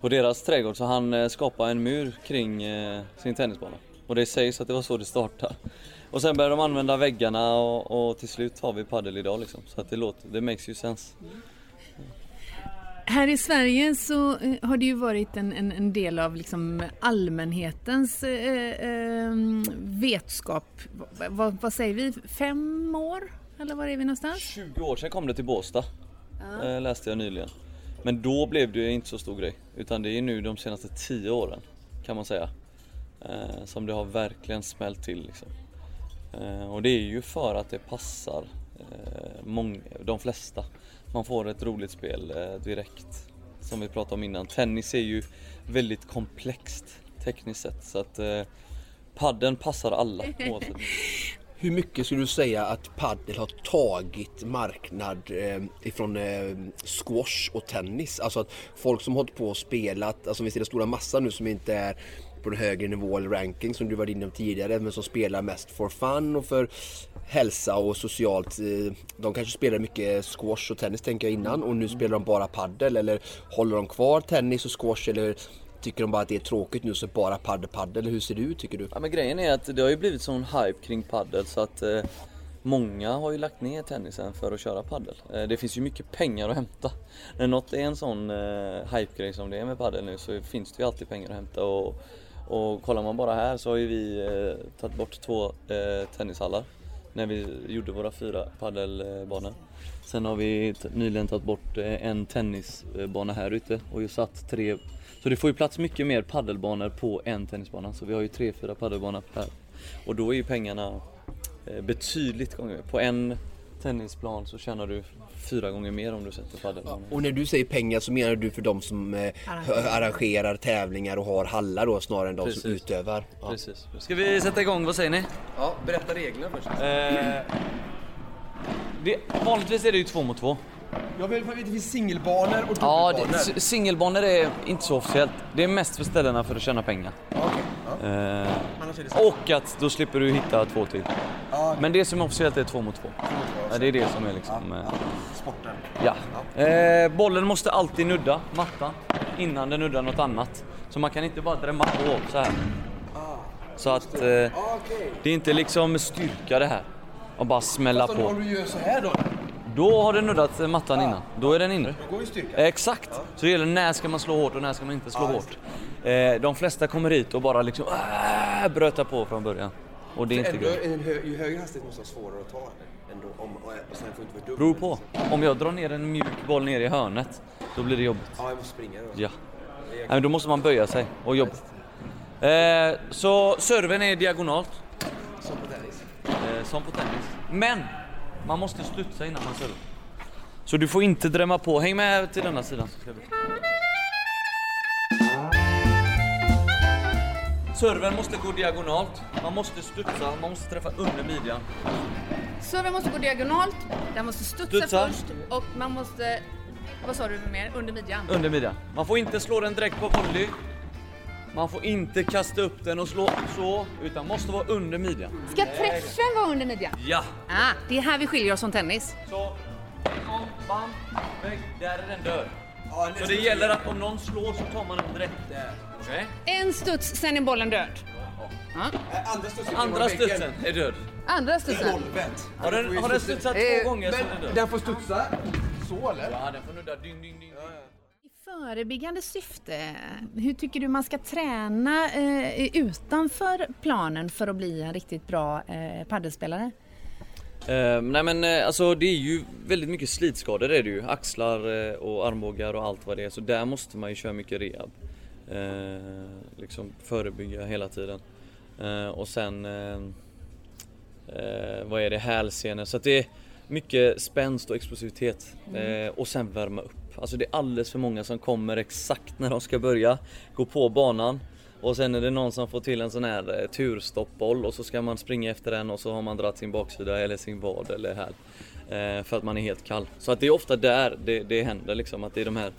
på deras trädgård så han eh, skapade en mur kring eh, sin tennisbana. Och det sägs att det var så det startade. Och sen började de använda väggarna och, och till slut har vi paddel idag liksom. Så att det låter, det makes ju sense. Här i Sverige så eh, har det ju varit en, en, en del av liksom allmänhetens eh, eh, vetskap. Va, vad, vad säger vi, fem år? Eller var är vi någonstans? 20 år sedan kom det till Båstad. Ja. Eh, läste jag nyligen. Men då blev det inte så stor grej. Utan det är nu de senaste 10 åren kan man säga. Eh, som det har verkligen smällt till liksom. Eh, och det är ju för att det passar eh, mång- de flesta. Man får ett roligt spel eh, direkt. Som vi pratade om innan. Tennis är ju väldigt komplext tekniskt sett. Så att eh, padden passar alla <laughs> oavsett. Hur mycket skulle du säga att paddel har tagit marknad eh, ifrån eh, squash och tennis? Alltså att folk som hållit på och spelat, alltså vi ser den stora massan nu som inte är på en högre nivå eller ranking som du var inne på tidigare men som spelar mest for fun och för hälsa och socialt. eh, De kanske spelar mycket squash och tennis tänker jag innan och nu spelar de bara paddel eller håller de kvar tennis och squash eller tycker de bara att det är tråkigt nu så bara paddel paddel eller hur ser det ut tycker du? Ja, men grejen är att det har ju blivit sån hype kring paddel så att eh, många har ju lagt ner tennisen för att köra paddel. Eh, det finns ju mycket pengar att hämta. När något är en sån eh, hype-grej som det är med paddel nu så finns det ju alltid pengar att hämta och, och kollar man bara här så har ju vi eh, tagit bort två eh, tennishallar när vi gjorde våra fyra paddelbanor. Sen har vi nyligen tagit bort eh, en tennisbana här ute och ju satt tre så det får ju plats mycket mer paddelbanor på en tennisbana. Så vi har ju tre, fyra paddelbanor per. Och då är ju pengarna eh, betydligt gånger mer. På en tennisplan så tjänar du fyra gånger mer om du sätter paddelbanor. Och när du säger pengar så menar du för de som eh, arrangerar tävlingar och har hallar då snarare än de Precis. som utövar? Ja. Precis. Ska vi sätta igång, vad säger ni? Ja, berätta reglerna först. Eh, det, vanligtvis är det ju två mot två. Jag vill veta, det finns singelbanor och Ja, dubbelbanor. det, singelbanor är inte så officiellt. Det är mest för ställena för att tjäna pengar. Eh, och att då slipper du hitta två till. Men det som är officiellt är två mot två. Ja, det är det som är liksom... eh, Sporten. Ja. Eh, bollen måste alltid nudda mattan innan den nuddar något annat. Så man kan inte bara drämma på så här. Så att eh, det är inte liksom styrka det här. Och bara smälla Fast om på. du gör så här då? Då har du nuddat mattan innan. Då är den inne. Då går ju styrkan. Exakt! Så det gäller när ska man slå hårt och när ska man inte slå hårt. Eh, de flesta kommer hit och bara liksom äh, brötar på från början. Och det är inte en hö, ju högre hastighet måste vara svårare att ta ändå. Om, och, och sen får inte vara dum. Beror på. Om jag drar ner en mjuk boll ner i hörnet, då blir det jobbigt. Ja, jag måste springa då. Ja. Nej, men då måste man böja sig och jobba. Eh, så serven är diagonalt. Som på tennis. Eh, som på tennis. Men man måste studsa innan man servar. Så du får inte drämma på. Häng med till denna sidan. Serven måste gå diagonalt. Man måste studsa, man måste träffa under midjan. Serven måste gå diagonalt, den måste studsa, Studsa. först och man måste... Vad sa du mer? Under midjan? Under midjan. Man får inte slå den direkt på volley. Man får inte kasta upp den och slå så, utan måste vara under midjan. Ska träffen vara under midjan? Ja! Ah, det är här vi skiljer oss från tennis. Så, kom, bam, vägg, där är den död. Så det gäller att om någon slår så tar man den direkt där. Okej? En studs, sen är bollen död. Ja. Andra studsen, Andra studsen är död. Andra studsen. Golvet. Har den, har den studsat Eh, två gånger så är den död. den får studsa så eller? Ja, den får nudda ding, ding, ding. I förebyggande syfte, hur tycker du man ska träna eh, utanför planen för att bli en riktigt bra eh, paddelspelare? Eh, nej men eh, alltså det är ju väldigt mycket slitskador det är det ju. Axlar eh, och armbågar och allt vad det är. Så där måste man ju köra mycket rehab. Eh, liksom förebygga hela tiden. Eh, och sen vad är det, hälsenor. Så att det är mycket spänst och explosivitet. Mm. Och sen värma upp. Alltså det är alldeles för många som kommer exakt när de ska börja gå på banan. Och sen är det någon som får till en sån här eh, turstoppboll och så ska man springa efter den och så har man dragit sin baksida eller sin vad eller här. Eh, för att man är helt kall. Så att det är ofta där det, det händer liksom, att det är de här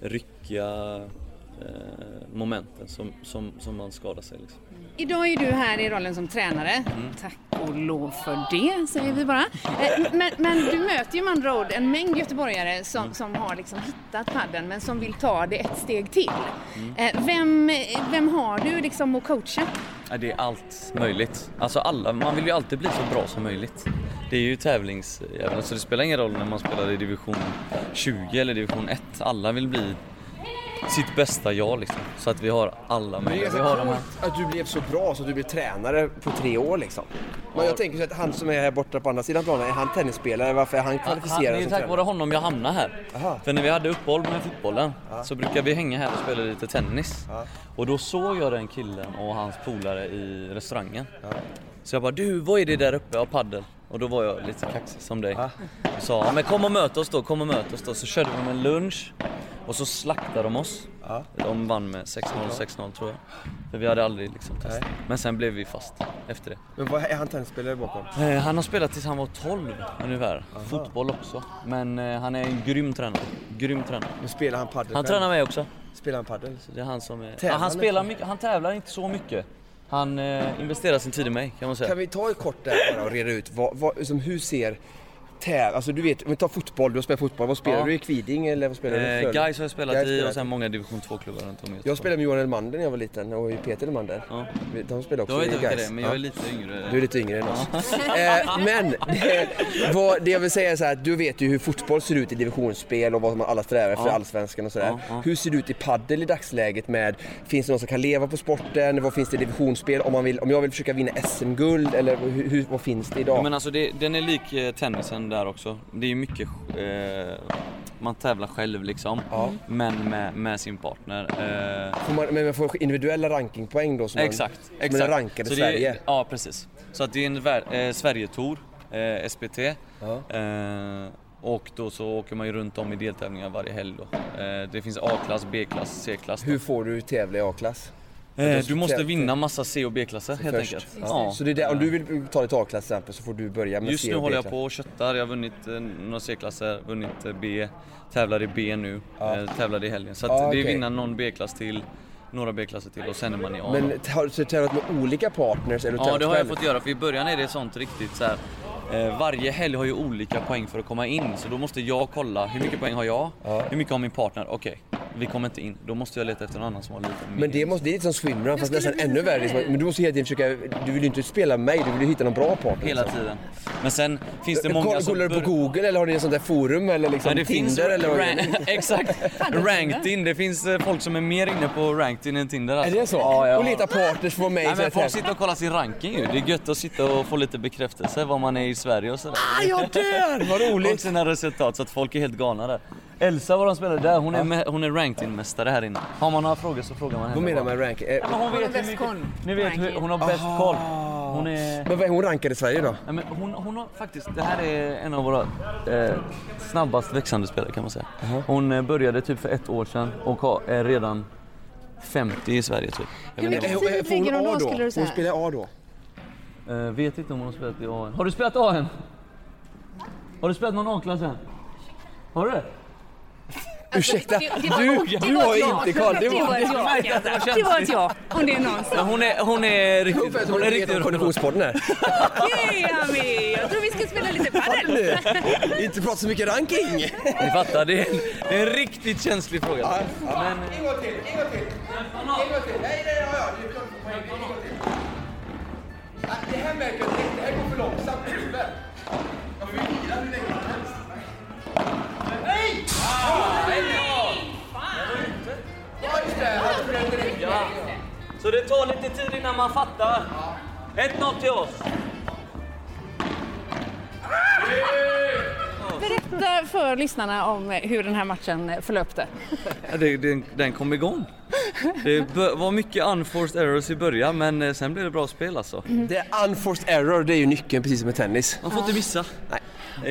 ryckiga eh, momenten som, som, som man skadar sig. Liksom. Idag är du här i rollen som tränare. Mm. Tack och lov för det, säger vi bara. Eh, Men, men du möter ju med andra ord en mängd göteborgare som, Mm. som har liksom hittat padden men som vill ta det ett steg till. Mm. Eh, Vem, vem har du liksom att coacha? Det är allt möjligt. Alltså alla, man vill ju alltid bli så bra som möjligt. Det är ju tävlingsjäveln, så det spelar ingen roll när man spelar i division 20 eller division 1. Alla vill bli sitt bästa jag liksom. Så att vi har alla Men det är har de här. att du blev så bra så att du blev tränare på tre år liksom. Men jag tänker så att han som är här borta på andra sidan planen, är han tennisspelare? Varför är han Han, kvalificerad det är tack vare honom jag hamnade här. Aha. För när vi hade uppehåll med fotbollen så brukade vi hänga här och spela lite tennis. Och då såg jag den killen och hans polare i restaurangen. Så jag bara du, vad är det där uppe? Ja, paddel. Och då var jag lite kaxig som dig. Jag sa, ja, men kom och möt oss då, kom och möt oss då. Så körde vi med en lunch och så slaktade de oss. De vann med 6-0, 6-0 tror jag. För vi hade aldrig liksom testat. Men sen blev vi fast efter det. Men vad är han tennisspelare bakom? Eh, Han har spelat tills han var 12 ungefär. Fotboll också. Men eh, han är en grym tränare. Grym tränare. Men spelar han padel Han tränar mig också. Spelar han padel? Så det är han som är... Ja, han spelar mycket. Han tävlar inte så mycket. Han eh, investerar sin tid i mig kan man säga. Kan vi ta ett kort där bara och reda ut, vad, vad, liksom, hur ser täv... Alltså du vet, om vi tar fotboll, du har spelat fotboll, vad spelar Ja. du i Kviding eller vad spelar du Eh, för? Gais har jag spelat Gais i och sen många division 2-klubbar runt om i Jag spelade med Johan Elmander när jag var liten och Peter Elmander. Ja. De spelade också Jag i Gais. det är, men jag är lite yngre. Du är lite yngre än oss. <laughs> eh, men det, vad, det jag vill säga är så här, du vet ju hur fotboll ser ut i divisionsspel och vad man alla strävar efter, Ja. allsvenskan och sådär. Hur ser det ut i paddel i dagsläget med, finns det någon som kan leva på sporten? Vad finns det i divisionsspel? Om, man vill, om jag vill försöka vinna SM-guld eller hur, hur, vad finns det idag? Ja, men alltså det, den är lik eh, där också. Det är mycket, eh, man tävlar själv liksom. Men med, med sin partner. Eh, Får man, men man får individuella rankingpoäng då? Som exakt, man, exakt. Som är rankade i det är- Sverige? Ja, precis. Så att det är en eh, Sverigetour, eh, SPT. Eh, och då så åker man ju runt om i deltävlingar varje helg då. Eh, det finns A-klass, B-klass, C-klass. Hur får du tävla i A-klass? Eh, du måste vinna massa C och B-klasser helt Först. enkelt. Ja. Så det är där, om du vill ta ditt A-klass till exempel så får du börja med Just C nu och håller jag på och köttar. Jag har vunnit eh, några C-klasser, vunnit eh, B, tävlar i B nu, eh, tävlade i helgen. Så att Ja, det är vinna någon B-klass till, några B-klasser till och sen är man i A. Men har du tävlat med olika partners eller Ja det har jag fått göra för i början är det sånt riktigt så här Eh, varje helg har ju olika poäng för att komma in så då måste jag kolla hur mycket poäng har jag? Hur mycket har min partner? Okej, vi kommer inte in. Då måste jag leta efter någon annan som har lite mer. Men det, måste, det är lite som swimrun fast nästan ännu värre. Liksom. Men du måste hela tiden försöka, du vill ju inte spela med mig, du vill ju hitta någon bra partner. Hela liksom. tiden. Men sen finns det många Kollar, som... kollar du på Google eller har ni ett sånt där forum eller liksom Nej, det finns Tinder eller vad ran- <laughs> Exakt, <laughs> Ranked-in. Det finns eh, folk som är mer inne på Ranked-in än Tinder alltså. Är det så? Ja, ja. Och letar partners för mig. Nej, så men att- folk sitter och kollar sin ranking ju. Det är gött att sitta och få lite bekräftelse var man är i Sverige och sådär. Ah, jag dör! Vad roligt! Och sina resultat så att folk är helt galna där. Elsa var de spelade där, hon är, med, hon är ranked-mästare här inne. Har man några frågor så frågar man henne. Vad menar man rank? Eh, Ja, men hon vet hur mycket, ni vet hur, hon har bäst koll. Hon är... Men vad är hon rankad i Sverige då? Ja, men hon, hon har faktiskt, det här är en av våra eh, snabbast växande spelare kan man säga. Hon eh, började typ för ett år sedan och har- är redan 50 i Sverige typ. Jag Hur vet mycket inte. tid ligger hon då, skulle du säga? Hon spelar A då? Eh, vet inte om hon har spelat i A. Har du spelat A än? Har du spelat någon A-klass än? Har du det? Ursäkta, det- det var- du, det du var har inte Karl. Det var ett ja. Jag det var ett känsligt. ja, om det är någon som... hon är, hon är riktigt, Hon är riktigt konditionspodden här. Okej Ami, jag tror vi ska spela lite padel. Inte prata så mycket ranking. Ni fattar, det är en, det är en riktigt känslig fråga. Men, En gång till, en gång till. En gång till. Nej, nej, ja, Det här märker jag direkt. Det här går för långsamt. Jag får ju vila hur länge som helst. Nej! Ja, det. Så det tar lite tid innan man fattar. 1-0 till oss. Berätta för lyssnarna om hur den här matchen förlöpte. Det, den, den kom igång. Det var mycket unforced errors i början men eh, sen blev det bra spel alltså. Det är unforced error, det är ju nyckeln precis som i tennis. Man får inte missa. Nej.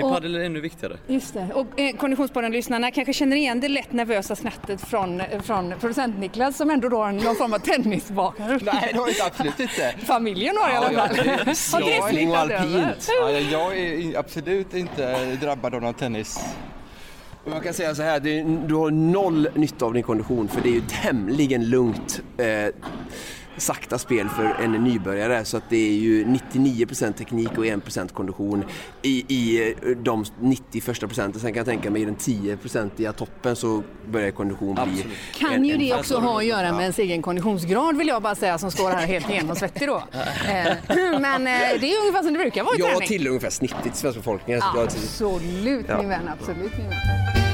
Och- padel är det ännu viktigare. Just det. Och eh, Konditionspodden-lyssnarna kanske känner igen det lätt nervösa snattet från, från producent Niklas som ändå då har någon form av tennisbakgrund. <laughs> Nej, det har jag absolut inte. Familjen har i alla fall. Har det smittat över? Ja, jag är absolut inte drabbad av någon tennis. Och Man kan säga så här, du har noll nytta av din kondition för det är ju tämligen lugnt eh, sakta spel för en nybörjare så att det är ju 99% teknik och 1% kondition i, i eh, de 90 första procenten. Sen kan jag tänka mig i den 10% toppen så börjar kondition bli Kan en- ju en det också ha att göra med ens egen konditionsgrad vill jag bara säga som står här helt genomsvettig då. <laughs> Eh, <clears throat> Men eh, det är ungefär som det brukar vara i Jag träning. tillhör ungefär snittet i svenska befolkningen. jag- Absolut Ja. min vän, absolut min vän.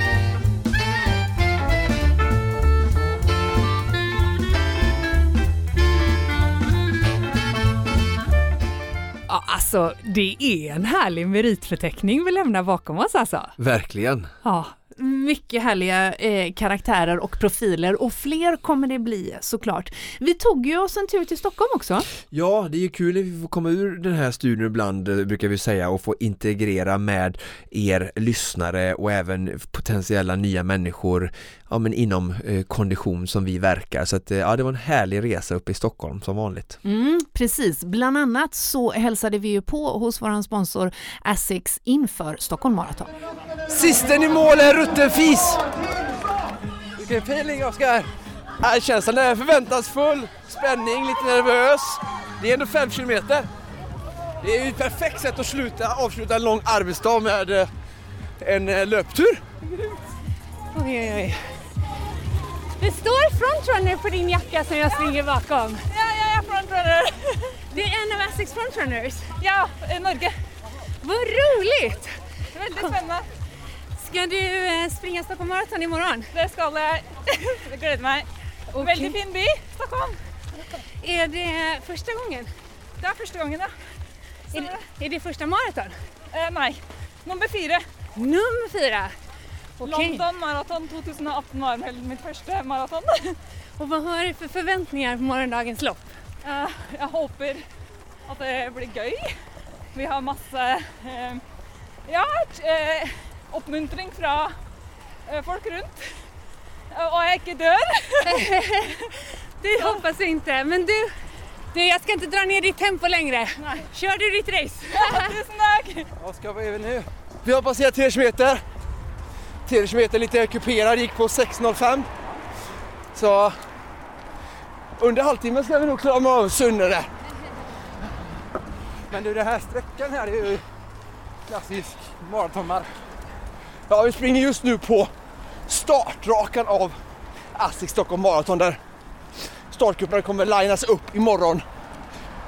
Ja, alltså det är en härlig meritförteckning vi lämnar bakom oss alltså. Verkligen. Ja, mycket härliga eh, karaktärer och profiler och fler kommer det bli såklart. Vi tog ju oss en tur till Stockholm också. Ja, det är ju kul att vi får komma ur den här studion ibland, eh, brukar vi säga, och få integrera med er lyssnare och även potentiella nya människor ja, men inom eh, kondition som vi verkar. Så att, eh, ja, det var en härlig resa uppe i Stockholm som vanligt. Mm, precis, bland annat så hälsade vi ju på hos vår sponsor Asics inför Stockholm Marathon. Sisten i mål är rutten fis! Vilken feeling Oskar! Äh, känslan är förväntansfull, spänning, lite nervös. Det är ändå fem kilometer. Det är ju ett perfekt sätt att sluta, avsluta en lång arbetsdag med eh, en eh, löptur. Oj, oj, oj. Det står frontrunner på din jacka som jag springer bakom. Ja, jag är frontrunner. Det är en av Essex frontrunners. Ja, i Norge. Vad roligt! Väldigt spännande. Ska du eh, springa Stockholm Marathon imorgon? Det ska jag. <laughs> Jag gläder mig. Väldigt fin by, Stockholm. Är det första gången? Det är första gången, ja. Är det, är det första maraton? Eh, nej, nummer fyra. Nummer fyra? Okej. London Marathon 2018 var mitt første maraton. <laughs> Och vad har du för förväntningar på morgondagens lopp? Eh, Jeg håper at det blir gøy. Vi har masse eh, ja, eh, oppmuntring fra eh, folk rundt. Eh, Og jeg ikke dør. <laughs> Det hoppas jag inte, men du, du, jag ska inte dra ner ditt tempo längre. Kör du ditt race? <laughs> Tusen tack! Vad ska vi nu? Vi har passerat 3 kilometer. 3 kilometer lite kuperad, gick på 6.05. Så under halvtimmen ska vi nog klara av Sunne där. Men du, den här sträckan här är ju klassisk maratonmark. Ja, vi springer just nu på startrakan av ASSIQ Stockholm Marathon där startgrupperna kommer linas upp imorgon.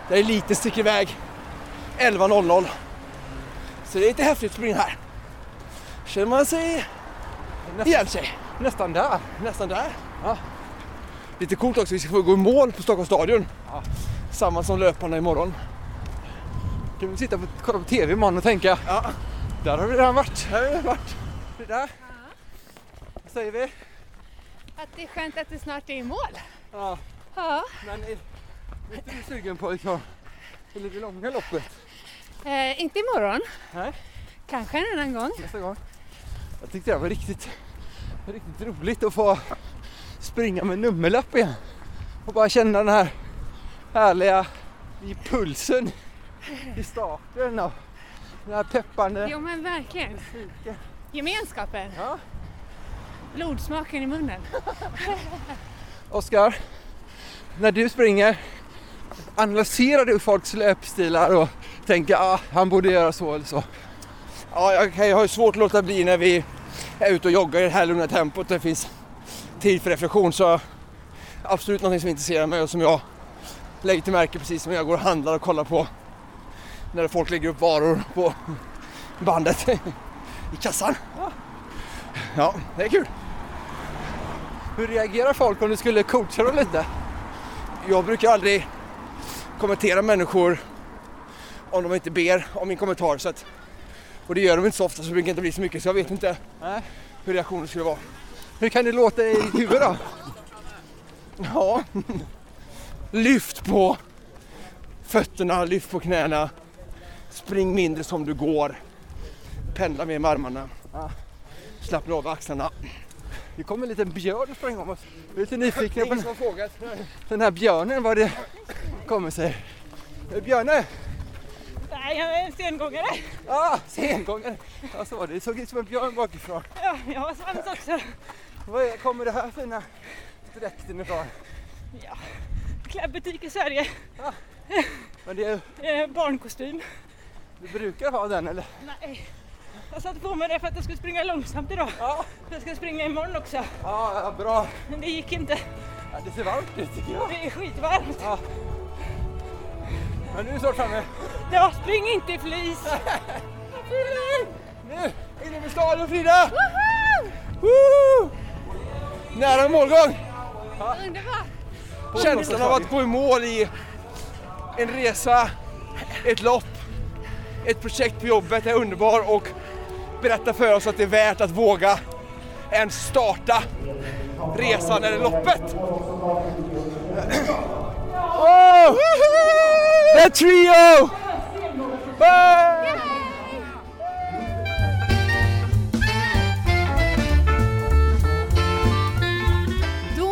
Där eliten sticker iväg 11.00. Så det är lite häftigt att springa här. Känner man sig igen sig. Nästan där. Nästan där. Ja. Lite coolt också, vi ska få gå i mål på Stockholms stadion. Ja. Samma som löparna imorgon. Kan vi sitta och kolla på TV imorgon och tänka, ja. där har vi redan varit. Där har vi varit. Där. Vad säger vi? Att det är skönt att det snart är i mål. Ja. Ja. Men är, är inte du sugen på liksom, det lite långa loppet? Eh, inte imorgon. Nej. Kanske en annan gång. Nästa gång. Jag tyckte det var riktigt, riktigt roligt att få springa med nummerlapp igen. Och bara känna den här härliga i pulsen i starten och den här peppande Jo men verkligen. Gemenskapen. Ja. Blodsmaken i munnen. <laughs> Oskar, när du springer, analyserar du folks löpstilar och tänker ah, han borde göra så eller så? Ja, jag, jag har ju svårt att låta bli när vi är ute och joggar i det här lugna tempot. Det finns tid för reflektion så absolut någonting som intresserar mig och som jag lägger till märke precis som jag går och handlar och kollar på när folk lägger upp varor på bandet <laughs> i kassan. Ja, det är kul. Hur reagerar folk om du skulle coacha dem lite? Jag brukar aldrig kommentera människor om de inte ber om min kommentar. Så att, och det gör de inte så ofta så det brukar inte bli så mycket så jag vet inte hur reaktionen skulle vara. Hur kan det låta i ditt huvud då? Ja, lyft på fötterna, lyft på knäna. Spring mindre som du går. Pendla mer med armarna. Slappna av axlarna. Det kom en liten björn och sprang om oss. Vi är lite nyfikna på frågat. den här björnen, vad det kommer sig. Eh, Björne! Nej, jag är en stengångare. Ah, sengångare! Ja, så var det. Det såg ut som en björn bakifrån. Ja, jag har svans också. Var är, kommer det här fina dräkten ifrån? Ja, klädbutik i Sverige. Men det är, Eh, barnkostym. du brukar ha den eller? Nej, jag satte på mig det för att jag skulle springa långsamt idag. Ja. Jag ska springa imorgon också. Ja, bra. Men det gick inte. Ja, det ser varmt ut tycker jag. Det är skitvarmt. Ja. Men nu är du snart framme. Ja, spring inte i flis. Nu, inne med stadion Frida! Woo! Nära målgång! Underbart! Känslan av att gå i mål i en resa, ett lopp, ett projekt på jobbet är underbar och berättar för oss att det är värt att våga ens starta resan eller loppet. Oh! The trio! Bye! Då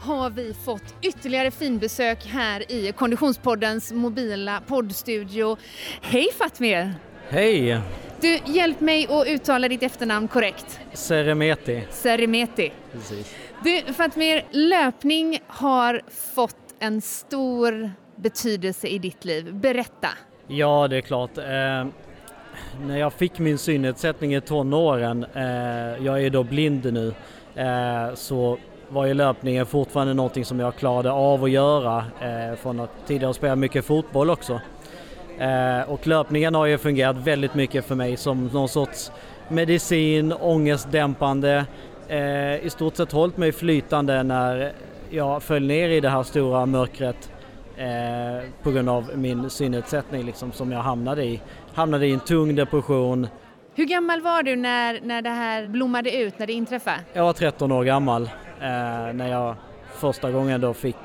har vi fått ytterligare finbesök här i Konditionspoddens mobila poddstudio. Hej Fatmir! Hej! Du, hjälp mig att uttala ditt efternamn korrekt. Seremeti. Seremeti. Precis. Du Fatmir, löpning har fått en stor betydelse i ditt liv. Berätta. Ja, det är klart. Eh, när jag fick min synnedsättning i tonåren, eh, jag är då blind nu, eh, så var ju löpningen fortfarande någonting som jag klarade av att göra eh, från att tidigare spela mycket fotboll också. Eh, och löpningen har ju fungerat väldigt mycket för mig som någon sorts medicin, ångestdämpande, eh, i stort sett hållit mig flytande när jag föll ner i det här stora mörkret eh, på grund av min synnedsättning liksom, som jag hamnade i. Hamnade i en tung depression. Hur gammal var du när, när det här blommade ut, när det inträffade? Jag var 13 år gammal eh, när jag första gången då fick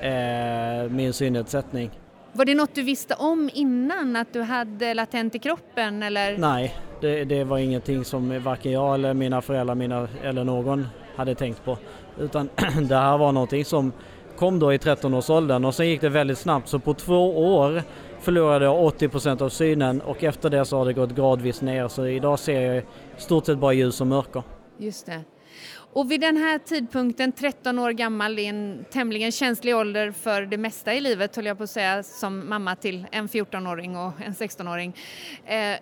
eh, min synnedsättning. Var det något du visste om innan, att du hade latent i kroppen eller? Nej, det, det var ingenting som varken jag eller mina föräldrar mina, eller någon hade tänkt på. Utan <clears throat> det här var någonting som kom då i 13-årsåldern och sen gick det väldigt snabbt så på två år förlorade jag 80% av synen och efter det så har det gått gradvis ner så idag ser jag i stort sett bara ljus och mörker. Just det. Och vid den här tidpunkten, 13 år gammal, i en tämligen känslig ålder för det mesta i livet, höll jag på att säga, som mamma till en 14-åring och en 16-åring. Eh,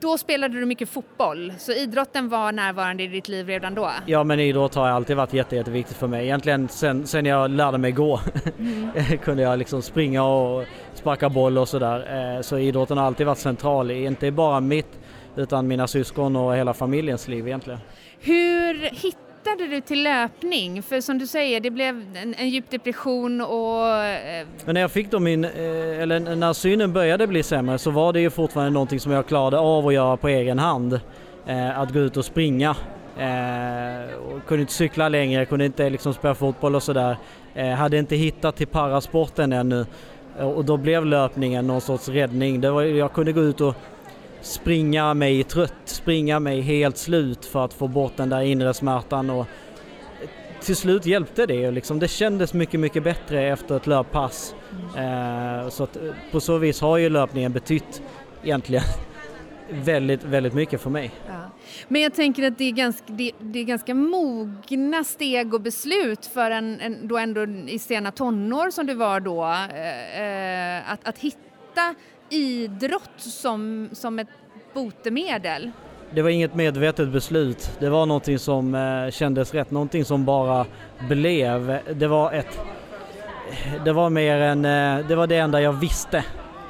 då spelade du mycket fotboll, så idrotten var närvarande i ditt liv redan då? Ja men idrott har alltid varit jätte, jätteviktigt för mig. Egentligen sen, sen jag lärde mig gå mm. <laughs> kunde jag liksom springa och sparka boll och sådär. Eh, så idrotten har alltid varit central, inte bara mitt utan mina syskon och hela familjens liv egentligen. Hur hittade du till löpning? För som du säger, det blev en, en djup depression och... Eh, Men när jag fick då min, eh, eller när synen började bli sämre så var det ju fortfarande någonting som jag klarade av att göra på egen hand. Eh, att gå ut och springa. Och kunde inte cykla längre, kunde inte liksom spela fotboll och sådär. Hade inte hittat till parasporten ännu. Och då blev löpningen någon sorts räddning. Det var, jag kunde gå ut och springa mig trött, springa mig helt slut för att få bort den där inre smärtan och till slut hjälpte det. Liksom. Det kändes mycket, mycket bättre efter ett löppass. Mm. så att, eh, på så vis har ju löpningen betytt egentligen <laughs> väldigt, väldigt mycket för mig. Ja. Men jag tänker att det är, ganska, det, det, är ganska mogna steg och beslut för en, en då ändå i sena tonår som du var då, eh, eh att, att hitta idrott som, som ett botemedel? Det var inget medvetet beslut. Det var någonting som eh, kändes rätt, någonting som bara blev. Det var ett... Det var mer än... Eh, det var det enda jag visste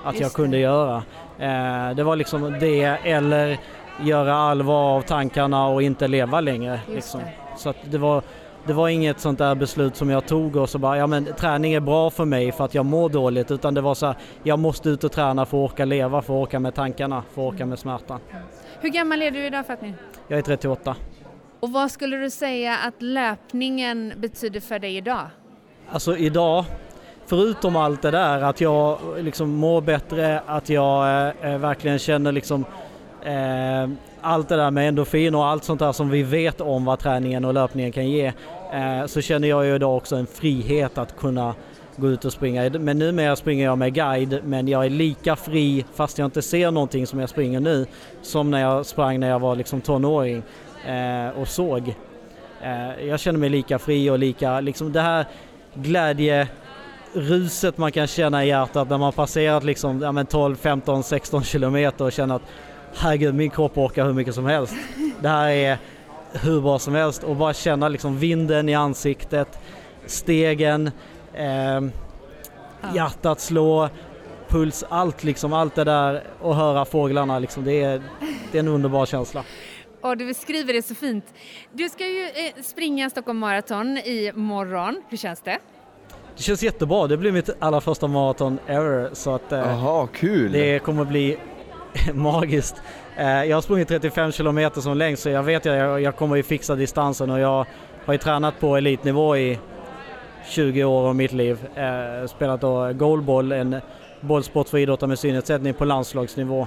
att Just jag kunde det. göra. Eh, det var liksom det eller göra allvar av tankarna och inte leva längre. Liksom. Så det var det var inget sånt där beslut som jag tog och så bara, ja men träning är bra för mig för att jag mår dåligt utan det var så här, jag måste ut och träna för att orka leva, för att orka med tankarna, för att orka med smärtan. Hur gammal är du idag Fatmi? Jag är 38. Och vad skulle du säga att löpningen betyder för dig idag? Alltså idag, förutom allt det där att jag liksom mår bättre, att jag eh, verkligen känner liksom eh, allt det där med endorfin och allt sånt där som vi vet om vad träningen och löpningen kan ge eh, Eh, så känner jag ju idag också en frihet att kunna gå ut och springa. Men numera springer jag med guide men jag är lika fri fast jag inte ser någonting som jag springer nu som när jag sprang när jag var liksom tonåring eh, och såg. Eh, jag känner mig lika fri och lika, liksom det här glädje ruset man kan känna i hjärtat när man passerat liksom, ja, 12, 15, 16 kilometer och känner att herregud min kropp orkar hur mycket som helst. Det här är hur bra som helst och bara känna liksom vinden i ansiktet, stegen, eh, hjärtat slå, puls, allt liksom, allt det där och höra fåglarna liksom, det är, det är en underbar känsla. Och du beskriver det så fint. Du ska ju eh, springa Stockholm Marathon i morgon. Hur känns det? Det känns jättebra. Det blir mitt allra första maraton ever. Så att, eh, Aha, kul! Det kommer bli <laughs> magiskt. Eh, jag har sprungit 35 kilometer som längst så jag vet att jag, jag kommer ju fixa distansen och jag har ju tränat på elitnivå i 20 år av mitt liv. Eh, spelat då goalball, en bollsport för idrottare med synnedsättning på landslagsnivå.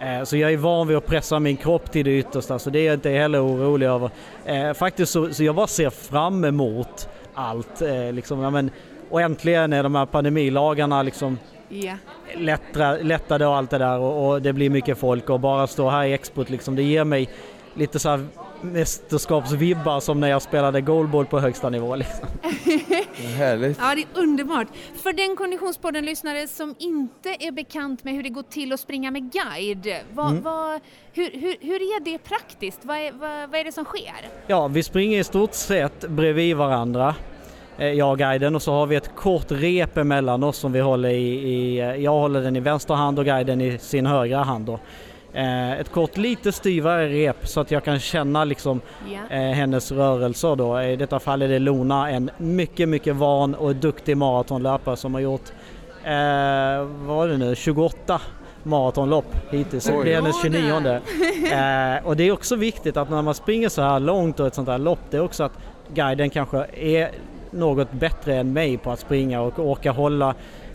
Eh, så jag är van vid att pressa min kropp till det yttersta så det är jag inte heller orolig över. Faktiskt så, så jag bara ser fram emot allt. Liksom, ja, men, och äntligen är de här pandemilagarna liksom yeah. lättra, lättade och allt det där och, och, det blir mycket folk och bara stå här i expot liksom, det ger mig lite så här mästerskapsvibbar som när jag spelade goalball på högsta nivå. Liksom. <laughs> Härligt. Ja, det är underbart. För den Konditionspodden-lyssnare som inte är bekant med hur det går till att springa med guide, vad, mm. vad, hur, hur, hur, är det praktiskt? Vad är, vad, vad är det som sker? Ja, vi springer i stort sett bredvid varandra. Eh, jag och guiden och så har vi ett kort rep emellan oss som vi håller i, i eh, jag håller den i vänster hand och guiden i sin högra hand. Då. Eh, ett kort lite styvare rep så att jag kan känna liksom yeah. hennes rörelser då. I detta fall är det Lona, en mycket, mycket van och duktig maratonlöpare som har gjort, eh, vad var det nu, 28 maratonlopp hittills. Oj. Det är hennes 29 <laughs> eh, Och det är också viktigt att när man springer så här långt och ett sånt här lopp, det är också att guiden kanske är något bättre än mig på att springa och orka hålla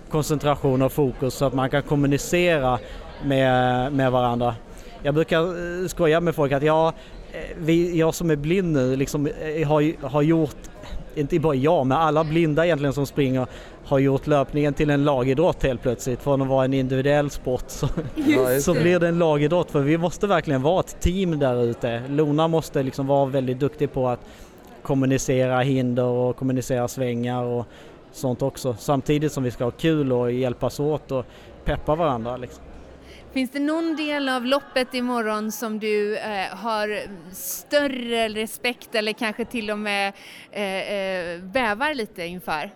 koncentration och fokus så att man kan kommunicera med, med varandra. Jag brukar eh, skoja med folk att jag, eh, vi, jag som är blind nu liksom, eh, har, har gjort inte bara jag, men alla blinda egentligen som springer har gjort löpningen till en lagidrott helt plötsligt. Från att vara en individuell sport så, <laughs> så blir det en lagidrott för vi måste verkligen vara ett team där ute. Lona måste liksom vara väldigt duktig på att kommunicera hinder och kommunicera svängar och sånt också. Samtidigt som vi ska ha kul och hjälpas åt och peppa varandra. Liksom. Finns det någon del av loppet imorgon som du eh, har större respekt eller kanske till och med eh, eh, bävar lite inför?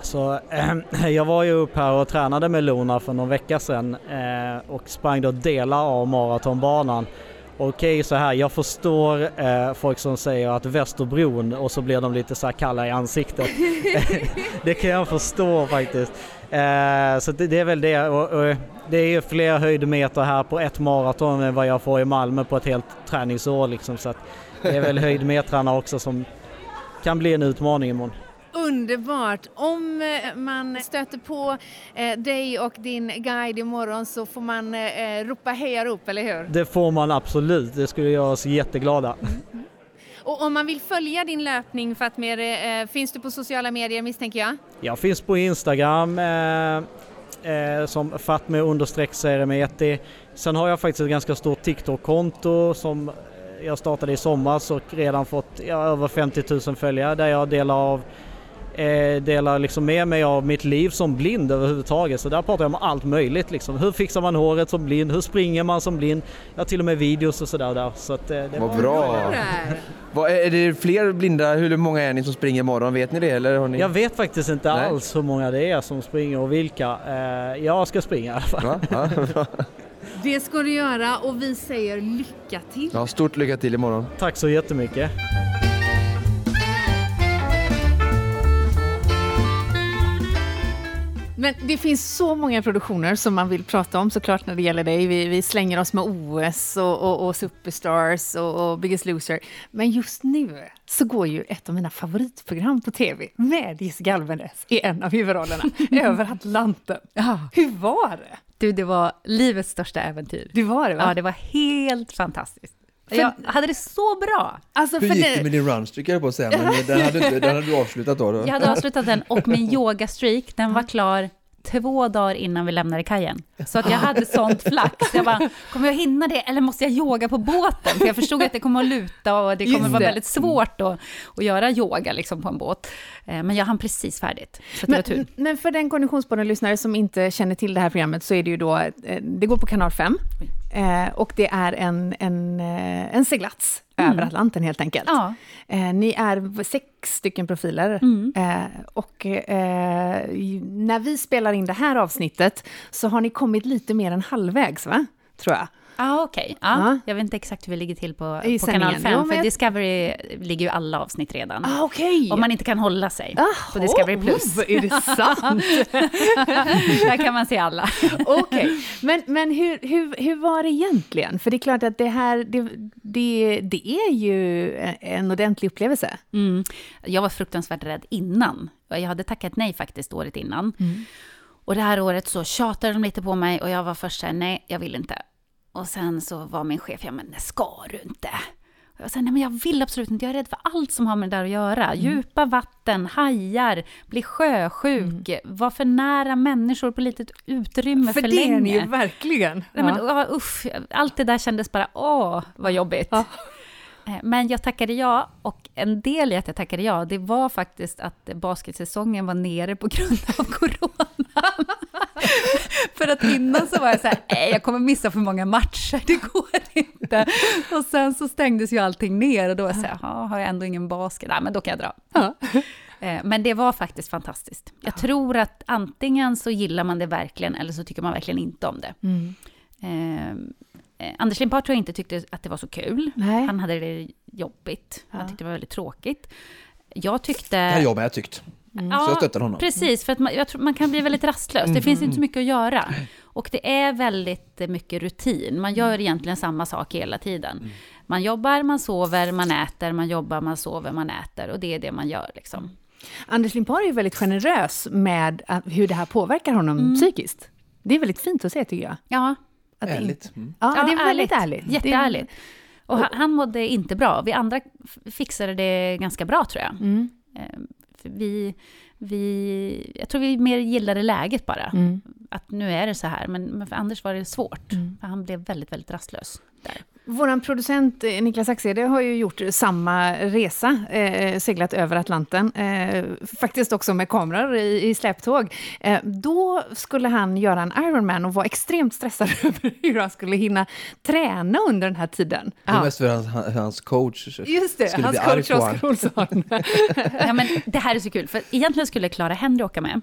Så, <clears throat> jag var ju upp här och tränade med Lona för någon vecka sedan eh, och sprang då delar av maratonbanan. Okej så här, jag förstår eh, folk som säger att Västerbron och så blir de lite så här kalla i ansiktet. <laughs> <laughs> det kan jag förstå faktiskt. Eh, så det, det, är väl det. Och, och det är ju fler höjdmeter här på ett maraton än vad jag får i Malmö på ett helt träningsår liksom. Så det är väl <laughs> höjdmetrarna också som kan bli en utmaning imorgon. Underbart! Om eh, man stöter på eh, dig och din guide imorgon så får man eh, ropa hejarop, eller hur? Det får man absolut, det skulle göra oss jätteglada. Mm. Och om man vill följa din löpning Fatmir, eh, finns du på sociala medier misstänker jag? Jag finns på Instagram eh, eh, som Fatmir understreck. Sen har jag faktiskt ett ganska stort TikTok-konto som jag startade i somras och redan fått ja, över 50 000 följare där jag delar av eh, delar liksom med mig av mitt liv som blind överhuvudtaget. Så där pratar jag om allt möjligt liksom. Hur fixar man håret som blind? Hur springer man som blind? Jag har till och med videos och sådär där. Så att, eh, det Vad bra! Vad, är det fler blinda? Hur många är ni som springer imorgon? Vet ni det? Eller har ni... Jag vet faktiskt inte Nej. alls hur många det är som springer och vilka. Eh, jag ska springa i alla fall. Ja, ja, <laughs> det ska du göra och vi säger lycka till. Ja, stort lycka till imorgon. Tack så jättemycket. Men det finns så många produktioner som man vill prata om såklart när det gäller dig. Vi, vi slänger oss med OS och, och, och Superstars och, och, Biggest Loser. Men just nu så går ju ett av mina favoritprogram på tv med Jessica Almenäs i en av huvudrollerna, <laughs> Över Atlanten. Ja. Hur var det? Du, det var livets största äventyr. Det var det va? Ja, det var helt fantastiskt. För jag hade det så bra. Alltså, Hur gick det, det med din runstreak jag på att säga, men den hade, den hade du avslutat då, då? Jag hade avslutat den och min <laughs> yogastreak, den var klar två dagar innan vi lämnade kajen. Så att jag hade sånt flax. Jag bara, kommer jag hinna det eller måste jag yoga på båten? För jag förstod att det kommer att luta och det kommer att vara väldigt svårt att, att göra yoga liksom på en båt. Eh, men jag hann precis färdigt. Så det men, var tur. men för den Konditionspodden-lyssnare som inte känner till det här programmet så är det ju då, eh, det går på kanal 5 eh, och det är en, en, en seglats mm. över Atlanten helt enkelt. Ja. ni är sex stycken profiler mm. och när vi spelar in det här avsnittet så har ni kommit lite mer än halvvägs, va? Tror jag. Ah, okej. Okay. Ah, Jag vet inte exakt hur vi ligger till på, på kanal 5, jo, för jag... Discovery ligger ju alla avsnitt redan. Ah, okay. Om man inte kan hålla sig Aha, på Discovery+. Plus. är det sant? <laughs> Där kan man se alla. Okej, okay. men, men hur, hur, hur var det egentligen? För det är klart att det här, det, det, det är ju en ordentlig upplevelse. Mm. Jag var fruktansvärt rädd innan. Jag hade tackat nej faktiskt året innan. Mm. Och det här året så tjatade de lite på mig och jag var först såhär, nej, jag vill inte. Och sen så var min chef, ja men ska du inte. Och jag sa, nej men jag vill absolut inte, jag är rädd för allt som har med det där att göra. Mm. Djupa vatten, hajar, bli sjösjuk, mm. vara för nära människor på litet utrymme för, för länge. För det är ni ju verkligen. Nej, men, ja. usch, allt det där kändes bara, åh, vad jobbigt. Ja. Eh, men jag tackade ja, och en del i att jag tackade ja, det var faktiskt att basketsäsongen var nere på grund av <laughs> corona. för att innan så var jag så här, nej jag kommer missa för många matcher, det går inte. Och sen så stängdes ju allting ner och då var jag så här, har jag ändå ingen basket, nej men då kan jag dra. Eh, men det var faktiskt fantastiskt. Jag tror att antingen så gillar man det verkligen, eller så tycker man verkligen inte om det. Mm. Eh, Eh, Anders Limpar tror jag inte tyckte att det var så kul. Nej. Han hade det jobbigt. Ja. Han tyckte det var väldigt tråkigt. Jag tyckte... Det har jag med tyckt. Mm. Så jag stöttar honom. Precis, för att man, jag tror man kan bli väldigt rastlös. Det mm. finns inte så mycket att göra. Och det är väldigt mycket rutin. Man gör egentligen samma sak hela tiden. Mm. Man jobbar, man sover, man äter, man jobbar, man sover, man äter. Och det är det man gör liksom. Anders Limpar är väldigt generös med hur det här påverkar honom mm. psykiskt. Det är väldigt fint att se tycker jag. Ja, att ärligt. Mm. Ja, ja, det är väldigt ärligt. Jätteärligt. Och han, han mådde inte bra. Vi andra fixade det ganska bra tror jag. Mm. Eh, för vi, vi, jag tror vi mer gillade läget bara. Mm. Att nu är det så här, men, men för Anders var det svårt. Mm. För han blev väldigt, väldigt rastlös. Där. Vår producent eh, Niklas Axede har ju gjort samma resa, eh, seglat över Atlanten, eh, faktiskt också med kameror i, i släptåg. Eh, då skulle han göra en Ironman och var extremt stressad <laughs> över hur han skulle hinna träna under den här tiden. Det är mest för hans, hans coach Just det, skulle hans bli arg coach på Oskar honom. Olsson. <laughs> ja, men det här är så kul, för egentligen skulle Clara Henry åka med.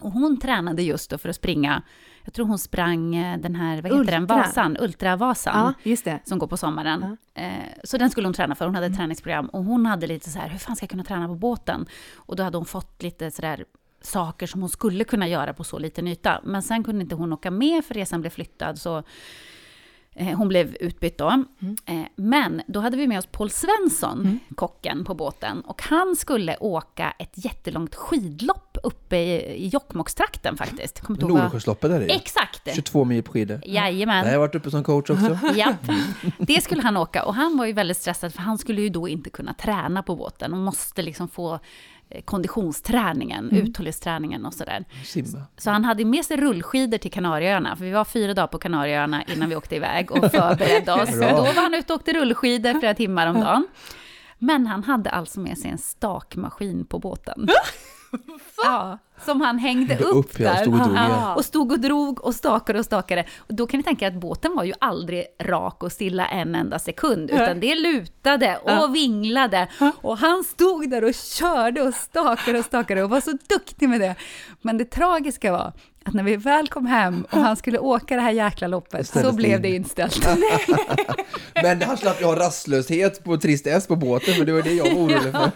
Och hon tränade just då för att springa, jag tror hon sprang eh, den här, vad heter den, Ultra. Vasan, Ultravasan. Ja, just det. Som går på sommaren. Eh, Så den skulle hon träna för, hon hade ett träningsprogram. Och hon hade lite så här, hur fan ska jag kunna träna på båten? Och då hade hon fått lite sådär saker som hon skulle kunna göra på så liten yta. Men sen kunde inte hon åka med för resan blev flyttad. Så hon blev utbytt då. Eh, Men då hade vi med oss Paul Svensson, kocken på båten. Och han skulle åka ett jättelångt skidlopp uppe i, i Jokkmokkstrakten faktiskt. Nordsjöloppet är det. Exakt! 22 mil på skidor. Jajamän. Där har jag varit uppe som coach också. <laughs> Ja, det skulle han åka. Och han var ju väldigt stressad, för han skulle ju då inte kunna träna på båten och måste liksom få eh, konditionsträningen, Mm. uthållighetsträningen och sådär. Simma. Så han hade med sig rullskidor till Kanarieöarna, för vi var fyra dagar på Kanarieöarna innan vi åkte iväg och <laughs> förberedde oss. Bra. Då var han ute och åkte rullskidor flera timmar om dagen. Men han hade alltså med sig en stakmaskin på båten. Ja, som han hängde Hängde upp, upp, ja, där. stod och drog, ja. Och stod och drog och stakade och stakade. Och då kan ni tänka att båten var ju aldrig rak och stilla en enda sekund, utan det lutade och Ja. vinglade. Och han stod där och körde och stakade och stakade och var så duktig med det. Men det tragiska var att när vi väl kom hem och han skulle åka det här jäkla loppet så Ställdes blev in. det inställt. <laughs> Men han slapp ju ha rastlöshet på Trist S på båten, för det var det jag var orolig för.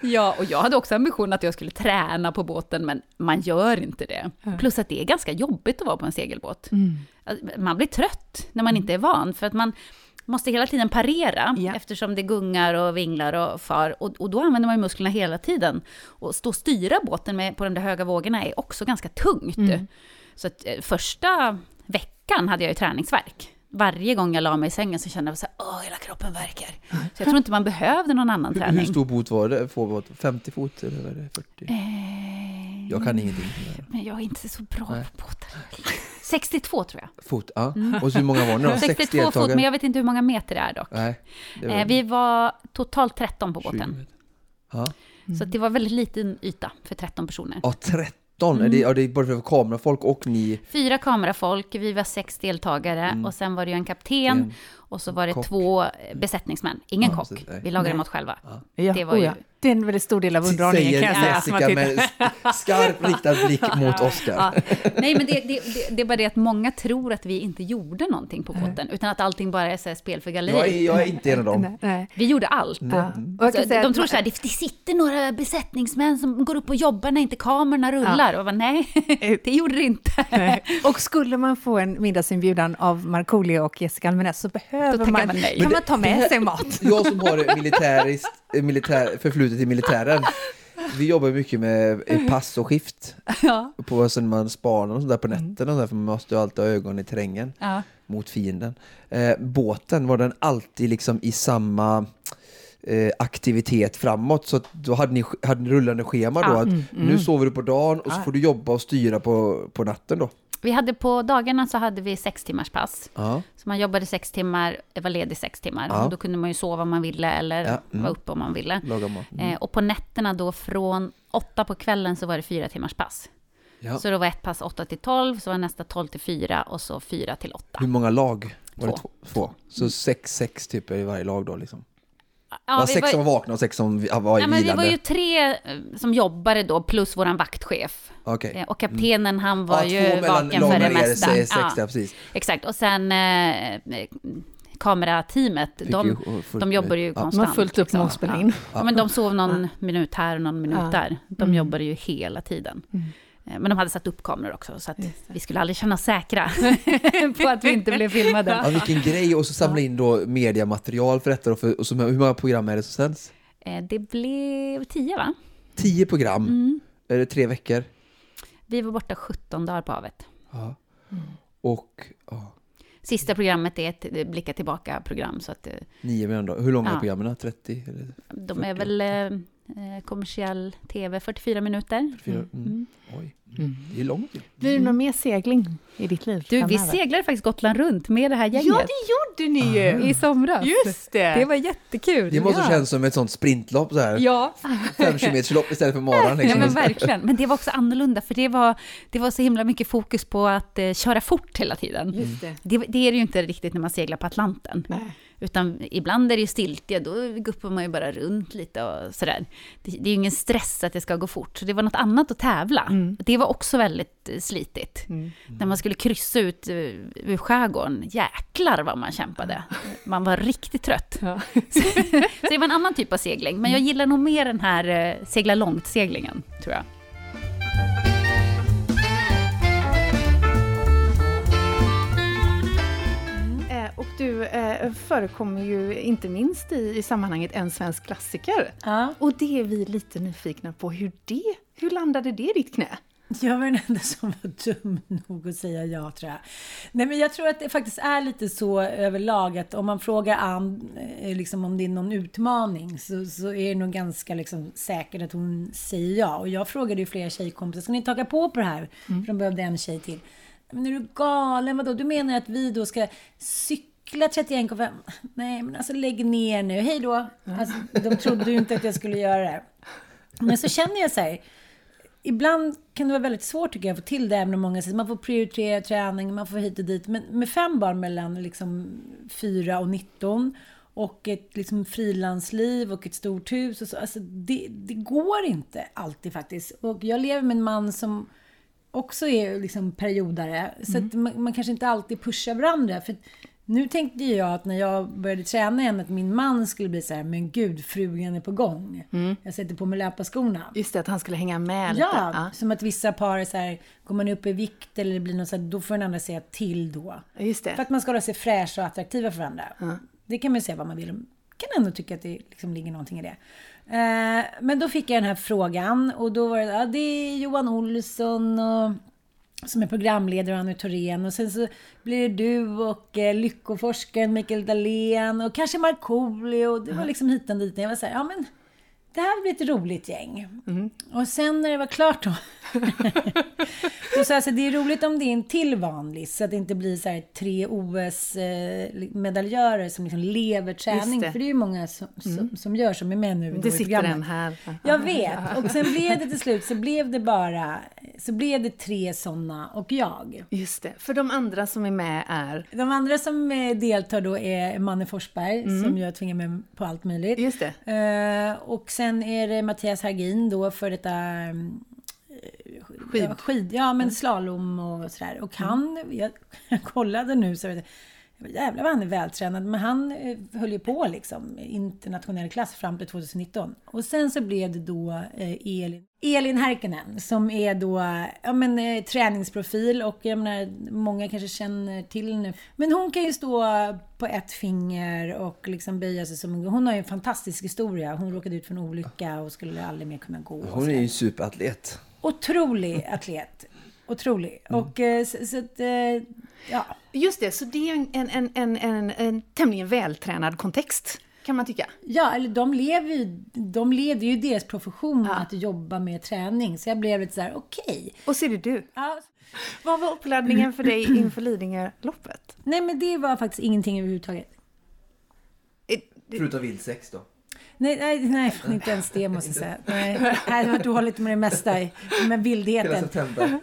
Ja, och jag hade också ambitionen att jag skulle träna på båten, men man gör inte det. Plus att det är ganska jobbigt att vara på en segelbåt. Mm. Alltså, Man blir trött när man inte är van, för att man måste hela tiden parera, eftersom det gungar och vinglar och far. Och, och då använder man ju musklerna hela tiden. Och stå och styra båten med, på de där höga vågorna är också ganska tungt. Mm. Så att, eh, första veckan hade jag ju träningsvärk. Varje gång jag la mig i sängen så kände jag så här, åh, hela kroppen verkar. Så jag tror inte man behövde någon annan Hur, träning. hur stor båt var det? Får båt? 50 fot eller vad är det? 40? Jag kan ingenting. Men jag är inte så bra Nej. på båtar. 62 tror jag. Fot, ja. Mm. Och så hur många var ni då? <laughs> 60 62 fot, men jag vet inte hur många meter det är dock. Nej. det var- Eh, vi var totalt 13 på båten. Ja. Så att det var väldigt liten yta för 13 personer. Ja, 13! Mm. Är det, ja, det är bara för kamerafolk och ni... Fyra kamerafolk, vi var sex deltagare Mm. och sen var det ju en kapten En och så var det kock. två besättningsmän. Ingen Ja, kock, precis, vi lagade Nej. mat själva. Ja, Det var oh ju... ja. Det är en väldigt stor del av underhållningen Säger kan jag säga. som Jessica med skarp riktad blick <laughs> mot Oscar. Ja. Nej, men det, det, det, är bara det att många tror att vi inte gjorde någonting på båten, utan att allting bara är så här spel för galleriet. Jag är, jag är inte en av dem. Nej. Vi gjorde allt. Ja. Och jag kan Så säga de tror så här, det, det sitter några besättningsmän som går upp och jobbar när inte kamerorna rullar. Och jag bara, nej, <laughs> det gjorde det inte. Nej. <laughs> Och skulle man få en middagsinbjudan av Markoolio och Jessica Almenäs så behöver man, man nej. kan Men man ta med det- sig mat. Jag som har militäriskt, militär, förflutet i militären. Vi jobbar mycket med eh, pass och skift. Ja. På sen man spanar och sånt där på nätterna och så där, för man måste ju alltid ha ögonen i terrängen Ja. mot fienden. Eh, båten, var den alltid liksom i samma eh, aktivitet framåt så då hade ni, hade ni rullande schema då Ja. att Mm, nu mm. sover du på dagen och så får du jobba och styra på, på natten då. Vi hade på dagarna så hade vi sex timmars pass. Ja. Så man jobbade sex timmar, var ledig sex timmar. Ja. Och då kunde man ju sova om man ville eller Ja, mm. vara uppe om man ville. Mm. Eh, och på nätterna då från åtta på kvällen så var det fyra timmars pass. Så då var ett pass åtta till tolv, så var nästa tolv till fyra och så fyra till åtta. Hur många lag? Var det Två. två? två. Så sex, sex typ i varje lag då liksom? Ja, det var sex var- som var vakna och sex som var Ja, men vi vilande? var ju tre eh, som jobbade då, plus våran vaktchef. Okej. Eh, Och kaptenen, han var Ja, ju vaken för det mesta. sex, sex, ja, precis. Exakt, och sen eh, eh, kamerateamet, Fick de, de jobbar ju ja. konstant. De har fullt upp med att spela in. Ja. men de sov någon minut här och någon minut Ja. där. De Mm. jobbade ju hela tiden. Mm. Eh, Men de hade satt upp kameror också, så att vi skulle aldrig känna oss säkra <laughs> på att vi inte blev filmade. Ja, vilken grej! Och så samla in då mediamaterial för detta. Och, för, och så, hur många program är det som sänds? Eh, Det blev tio, va? Tio program? Mm. Är det tre veckor? Vi var borta 17 dagar på havet. Ja. Och ja, Sista programmet är ett blicka tillbaka-program, så att eh, nio då. Hur långa är Ja. programmen? 30? Eller? de är väl eh, kommersiell TV, 44 minuter. 44, mm. Oj, det är långt. ju. Blir det någon mer segling i ditt liv? Du, vi seglade faktiskt Gotland runt med det här gänget. Ja, det gjorde ni ju! I somras. Just det! Det var jättekul. Det måste ja. kännas som ett sånt sprintlopp så här. Ja. Fem kilometerslopp istället för maran. <laughs> Ja Liksom. men verkligen, men det var också annorlunda för det var, det var så himla mycket fokus på att eh, köra fort hela tiden. Just det. Det, det är det ju inte riktigt när man seglar på Atlanten. Utan ibland är det ju stiltje, då guppar man ju bara runt lite och sådär. Det, det är ju ingen stress att det ska gå fort, så det var något annat att tävla. Det var också väldigt eh, slitigt. När man skulle kryssa ut eh, ur skärgården, jäklar vad man kämpade. Man var riktigt trött. så, <laughs> så det var en annan typ av segling, men jag gillar nog mer den här eh, segla långt-seglingen, tror jag. Och du eh, förekommer ju inte minst i, i sammanhanget en svensk klassiker. Och det är vi lite nyfikna på. Hur, det, hur landade det i ditt knä? Jag var den enda som var dum nog att säga ja tror jag. Nej men jag tror att det faktiskt är lite så överlag att om man frågar Ann eh, liksom om det är någon utmaning så, så är det nog ganska liksom säkert att hon säger ja. Och jag frågade ju flera tjejkompisar, ska ni taka på på det här? För de behövde en tjej till. Men är du galen? Vadå? Du menar att vi då ska cykla 31,5? Nej men alltså lägg ner nu, hej då! Alltså, de trodde ju inte att jag skulle göra det. Men så känner jag så här, ibland kan det vara väldigt svårt tycker jag att få till det även om många säger man får prioritera träning, man får hit och dit. Men med fem barn mellan liksom 4 och 19 och ett liksom frilansliv och ett stort hus och så, alltså det, det går inte alltid faktiskt. Och jag lever med en man som också är liksom periodare. Så att man, man kanske inte alltid pushar varandra. För nu tänkte jag att när jag började träna igen att min man skulle bli så här, men gud, frugan är på gång. Jag sätter på mig löparskorna. Just det, att han skulle hänga med lite. Ja, Ja. som att vissa par är så här, går man upp i vikt eller det blir något så här, då får den andra säga till då. Just det. För att man ska hålla sig fräscha och attraktiva för varandra. Det kan man säga vad man vill. Man kan ändå tycka att det liksom ligger någonting i det. Eh, men då fick jag den här frågan och då var det, ja, det är Johan Olsson och som är programledare och Annie Thorén. Och sen så blir det du och eh, lyckoforskaren Mikael Dahlén och kanske Markoolio. Och det var liksom hit och dit. Jag var så här, ja men det här blir ett roligt gäng. Och sen när det var klart då. <laughs> då sa jag så här, det är roligt om det är en till vanlig så att det inte blir så här tre OS-medaljörer som liksom lever träning. Det. För det är ju många som, som, som gör som är med nu. Det sitter en här. Jag vet. Och sen blev det till slut så blev det bara så blev det tre sådana och jag. Just det. För de andra som är med är? De andra som eh, deltar då är Manne Forsberg Mm. som jag tvingar med på allt möjligt. Just det. Eh, och sen är det Mattias Hargin då för detta mm, Skid. Ja, skid. Ja, men slalom och sådär. Och han, jag, <laughs> kollade nu så Jävlar vad han är vältränad. Men han eh, höll ju på liksom internationell klass fram till 2019. Och sen så blev det då eh, Elin, Elin Härkinen som är då ja, men, eh, träningsprofil och jag menar, många kanske känner till henne. Men hon kan ju stå på ett finger och liksom böja sig som Hon har ju en fantastisk historia. Hon råkade ut för en olycka och skulle aldrig mer kunna gå. Hon är ju en superatlet. Otrolig atlet. Otrolig. Och eh, så, så att, eh, ja. Just det, så det är en, en, en, en, en, en tämligen vältränad kontext kan man tycka. Ja, eller de lever ju, de leder ju deras profession att jobba med träning. Så jag blev lite så här, okej. Och ser det du? Ja. Vad var uppladdningen för dig inför Lidingöloppet? Nej, men det var faktiskt ingenting överhuvudtaget. Förutom vildsex då? Nej, nej, nej, inte ens det måste jag säga. Nej, det var dåligt med det mesta, med vildheten.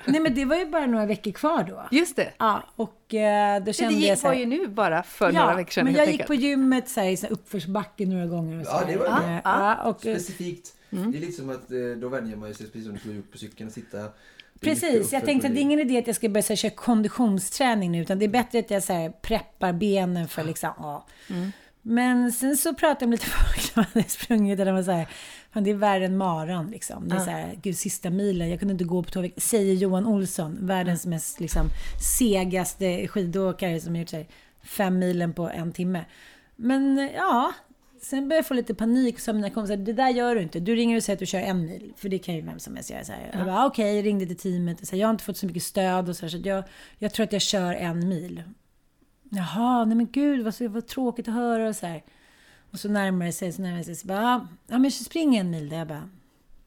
Nej, men det var ju bara några veckor kvar då. Just det. Ja, och eh, då kände det jag gick, så här, var ju nu bara för några veckor sedan men jag gick på gymmet så här, i så här uppförsbacke några gånger. Och så Ja, det var här. bra. Eh, ja, och, Specifikt. Det är liksom att eh, då vänjer man sig precis som du skulle gjort på cykeln och sitta. det Precis, jag tänkte att det är ingen idé att jag ska börja så här, köra konditionsträning nu, utan det är bättre att jag så här, preppar benen för liksom, ja. Men sen så pratade jag med lite <laughs> folk som hade sprungit och de var så här, fan det är värre än maran liksom. Det är Ja. så här, gud sista milen, jag kunde inte gå på två veckor, säger Johan Olsson, världens mest liksom segaste skidåkare som gjort sig fem milen på en timme. Men ja, sen började jag få lite panik och sa mina kompisar, det där gör du inte. Du ringer och säger att du kör en mil, för det kan ju vem som helst göra. Så här. Jag bara, okej, jag ringde till teamet och sa, jag har inte fått så mycket stöd och så, här, så jag, jag tror att jag kör en mil. Jaha, nej men gud vad, vad tråkigt att höra och så här. Och så närmar det sig, så närmar det sig. Så bara, ja, men spring en mil där. Jag bara,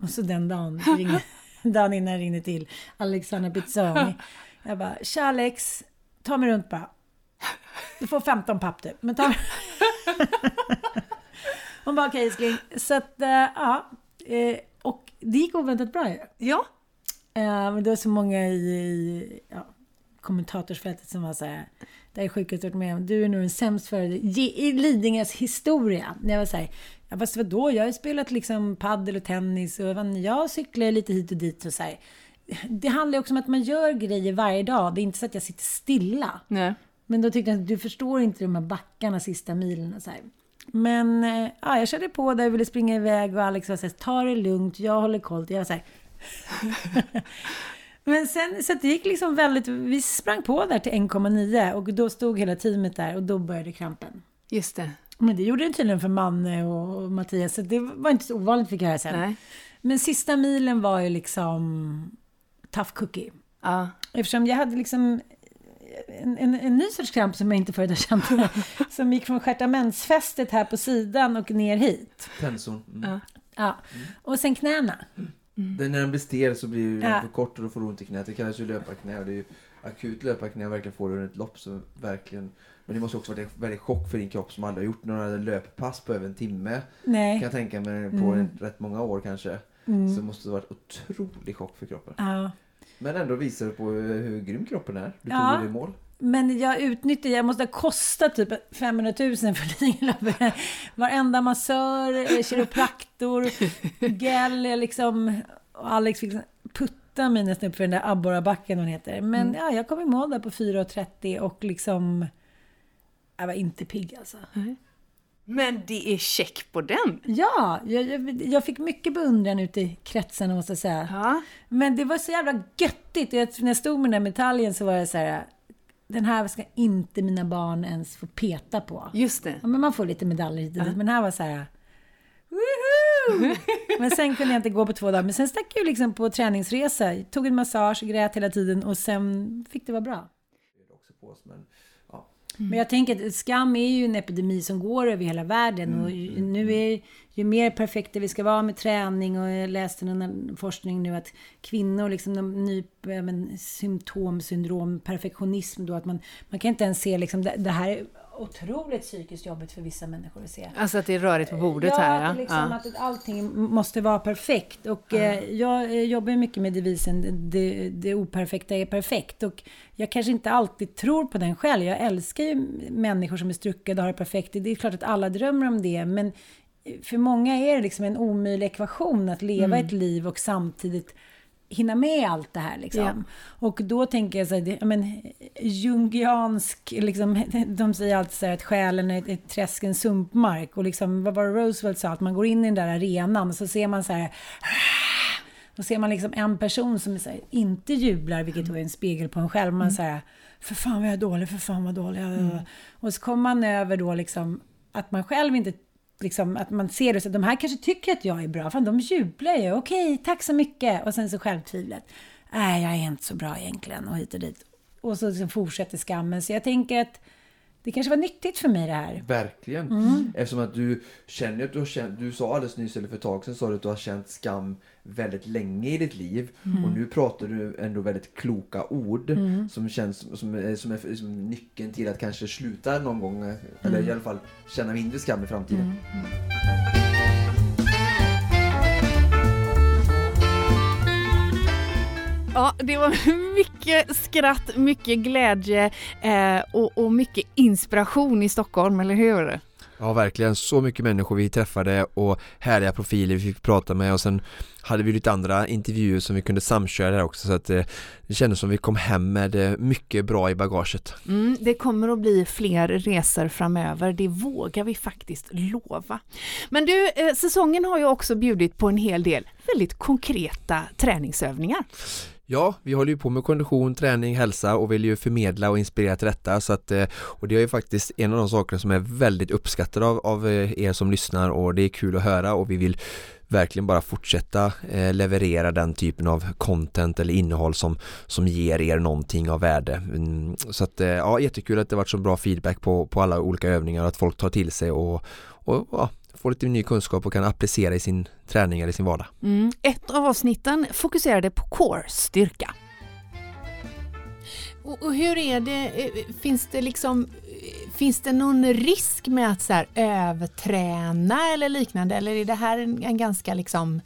och så den dagen, <laughs> ringde, dagen innan jag ringde till Alexandra Pizzoni. Jag bara, tja Alex, ta mig runt bara. Du får 15 papp du, men ta mig... <laughs> Hon bara, okej okay, älskling. Så att, uh, ja. Uh, och det gick oväntat bra ju. Ja. Uh, men det var så många i, i ja, kommentatorsfältet som var så här, det är sjukaste jag varit med om. Du är nog den sämst för i Lidingös historia. Jag var så här, ja, fast vadå? Jag har ju spelat liksom paddel och tennis och jag cyklar lite hit och dit och så här. Det handlar också om att man gör grejer varje dag. Det är inte så att jag sitter stilla. Nej. Men då tyckte jag att du förstår inte de här backarna sista milen och så här. Men eh, ja, jag körde på där, ville springa iväg och Alex var så här, ta det lugnt, jag håller koll. Jag var så här. <laughs> <laughs> Men sen, så det gick liksom väldigt, vi sprang på där till 1,9 och då stod hela teamet där och då började krampen. Just det. Men det gjorde den tydligen för Manne och Mattias, så det var inte så ovanligt fick jag höra sen. Nej. Men sista milen var ju liksom tough cookie. Ja. Eftersom jag hade liksom en, en, en ny sorts kramp som jag inte förut har känt. <laughs> som gick från stjärtamentsfästet här på sidan och ner hit. Tensorn. Mm. Ja. Ja. Och sen knäna. Mm. Den när den blir stel så blir den för kort och då får du ont i knät. Det kallas ju löparknä det är ju akut löparknä verkligen får du under ett lopp så verkligen men det måste också varit en väldigt chock för din kropp som aldrig har gjort några löppass på över en timme. Nej. Kan jag tänka mig på Mm. rätt många år kanske. Mm. Så måste det varit otrolig chock för kroppen. Ja. Men ändå visar det på hur, hur grym kroppen är. Du tog Ja. det i mål. Men jag utnyttjar, jag måste ha kostat typ 500 000 för Lidingöloppet. Varenda massör, eh, kiropraktor, gel, liksom. Och Alex fick putta mig nästan upp för den där abborrabacken hon heter. Men Mm. ja, jag kom i mål där på 4.30 och liksom... Jag var inte pigg alltså. Men det är check på den. Ja, jag, jag, jag fick mycket beundran ute i kretsen måste jag säga. Men det var så jävla göttigt. Och jag, när jag stod med den där medaljen så var jag så här... Den här ska inte mina barn ens få peta på. Just det. Ja, men man får lite medaljer hit och dit. Men den här var så här... Woohoo! Men sen kunde jag inte gå på två dagar. Men sen stack jag ju liksom på träningsresa. Tog en massage, grät hela tiden och sen fick det vara bra. Men jag tänker att skam är ju en epidemi som går över hela världen. Och ju- nu är ju mer perfekta vi ska vara med träning. Och jag läste någon forskning nu att kvinnor liksom de ny men, symptomsyndrom, perfektionism då. Att man, man kan inte ens se liksom det, det här är otroligt psykiskt jobbigt för vissa människor att se. Alltså att det är rörigt på bordet ja, här. Ja. liksom, ja. att allting måste vara perfekt. Och eh, jag eh, jobbar mycket med devisen det, det operfekta är perfekt. Och jag kanske inte alltid tror på den själv. Jag älskar ju människor som är struckade och har det perfekt. Det är klart att alla drömmer om det. Men för många är det liksom en omöjlig ekvation att leva Mm. ett liv och samtidigt hinna med allt det här. Liksom. Ja. Och då tänker jag så här, men, jungiansk, liksom, <laughs> de säger alltid så här att själen är ett, träsk, en sumpmark. Och liksom, vad var det Roosevelt sa? Att man går in i den där arenan och så ser man så här då ser man liksom en person som här, inte jublar, vilket då är en spegel på en själv. Man säger för fan vad jag är dålig, för fan vad dålig jag är." Mm. Och så kommer man över då liksom att man själv inte Liksom, att man ser det så att de här kanske tycker att jag är bra. Fan, de jublar ju. Okej, tack så mycket. Och sen så självtvivlet. Nej, jag är inte så bra egentligen. Och hit och dit. Och så liksom fortsätter skammen. Så jag tänker att det kanske var nyttigt för mig det här. Verkligen. Mm. Eftersom att du känner att du har känt, du sa alldeles nyss eller för ett tag sedan sa du att du har känt skam väldigt länge i ditt liv. Mm. Och nu pratar du ändå väldigt kloka ord Mm. som känns som, är- som är som nyckeln till att kanske sluta någon gång. Eller Mm. i alla fall känna mindre skam i framtiden. Ja, det var <laughs> mycket skratt, mycket glädje eh, och, och mycket inspiration i Stockholm, eller hur? Ja verkligen, så mycket människor vi träffade och härliga profiler vi fick prata med och sen hade vi lite andra intervjuer som vi kunde samköra där också så att eh, det kändes som vi kom hem med eh, mycket bra i bagaget. Mm, det kommer att bli fler resor framöver, det vågar vi faktiskt lova. Men du, eh, säsongen har ju också bjudit på en hel del väldigt konkreta träningsövningar. Ja, vi håller ju på med kondition, träning, hälsa och vill ju förmedla och inspirera till detta så att, eh, och det är ju faktiskt en av de saker som är väldigt uppskattade av, av eh, er som lyssnar och det är kul att höra och vi vill verkligen bara fortsätta eh, leverera den typen av content eller innehåll som, som ger er någonting av värde. Mm, så att eh, ja, jättekul att det varit så bra feedback på, på alla olika övningar och att folk tar till sig och, och ja, får lite ny kunskap och kan applicera i sin träning eller i sin vardag. Mm. Ett av avsnitten fokuserade på core, styrka. Och, och, hur är det, eh, finns det liksom Finns det någon risk med att så här, överträna eller liknande eller är det här en, en ganska liksom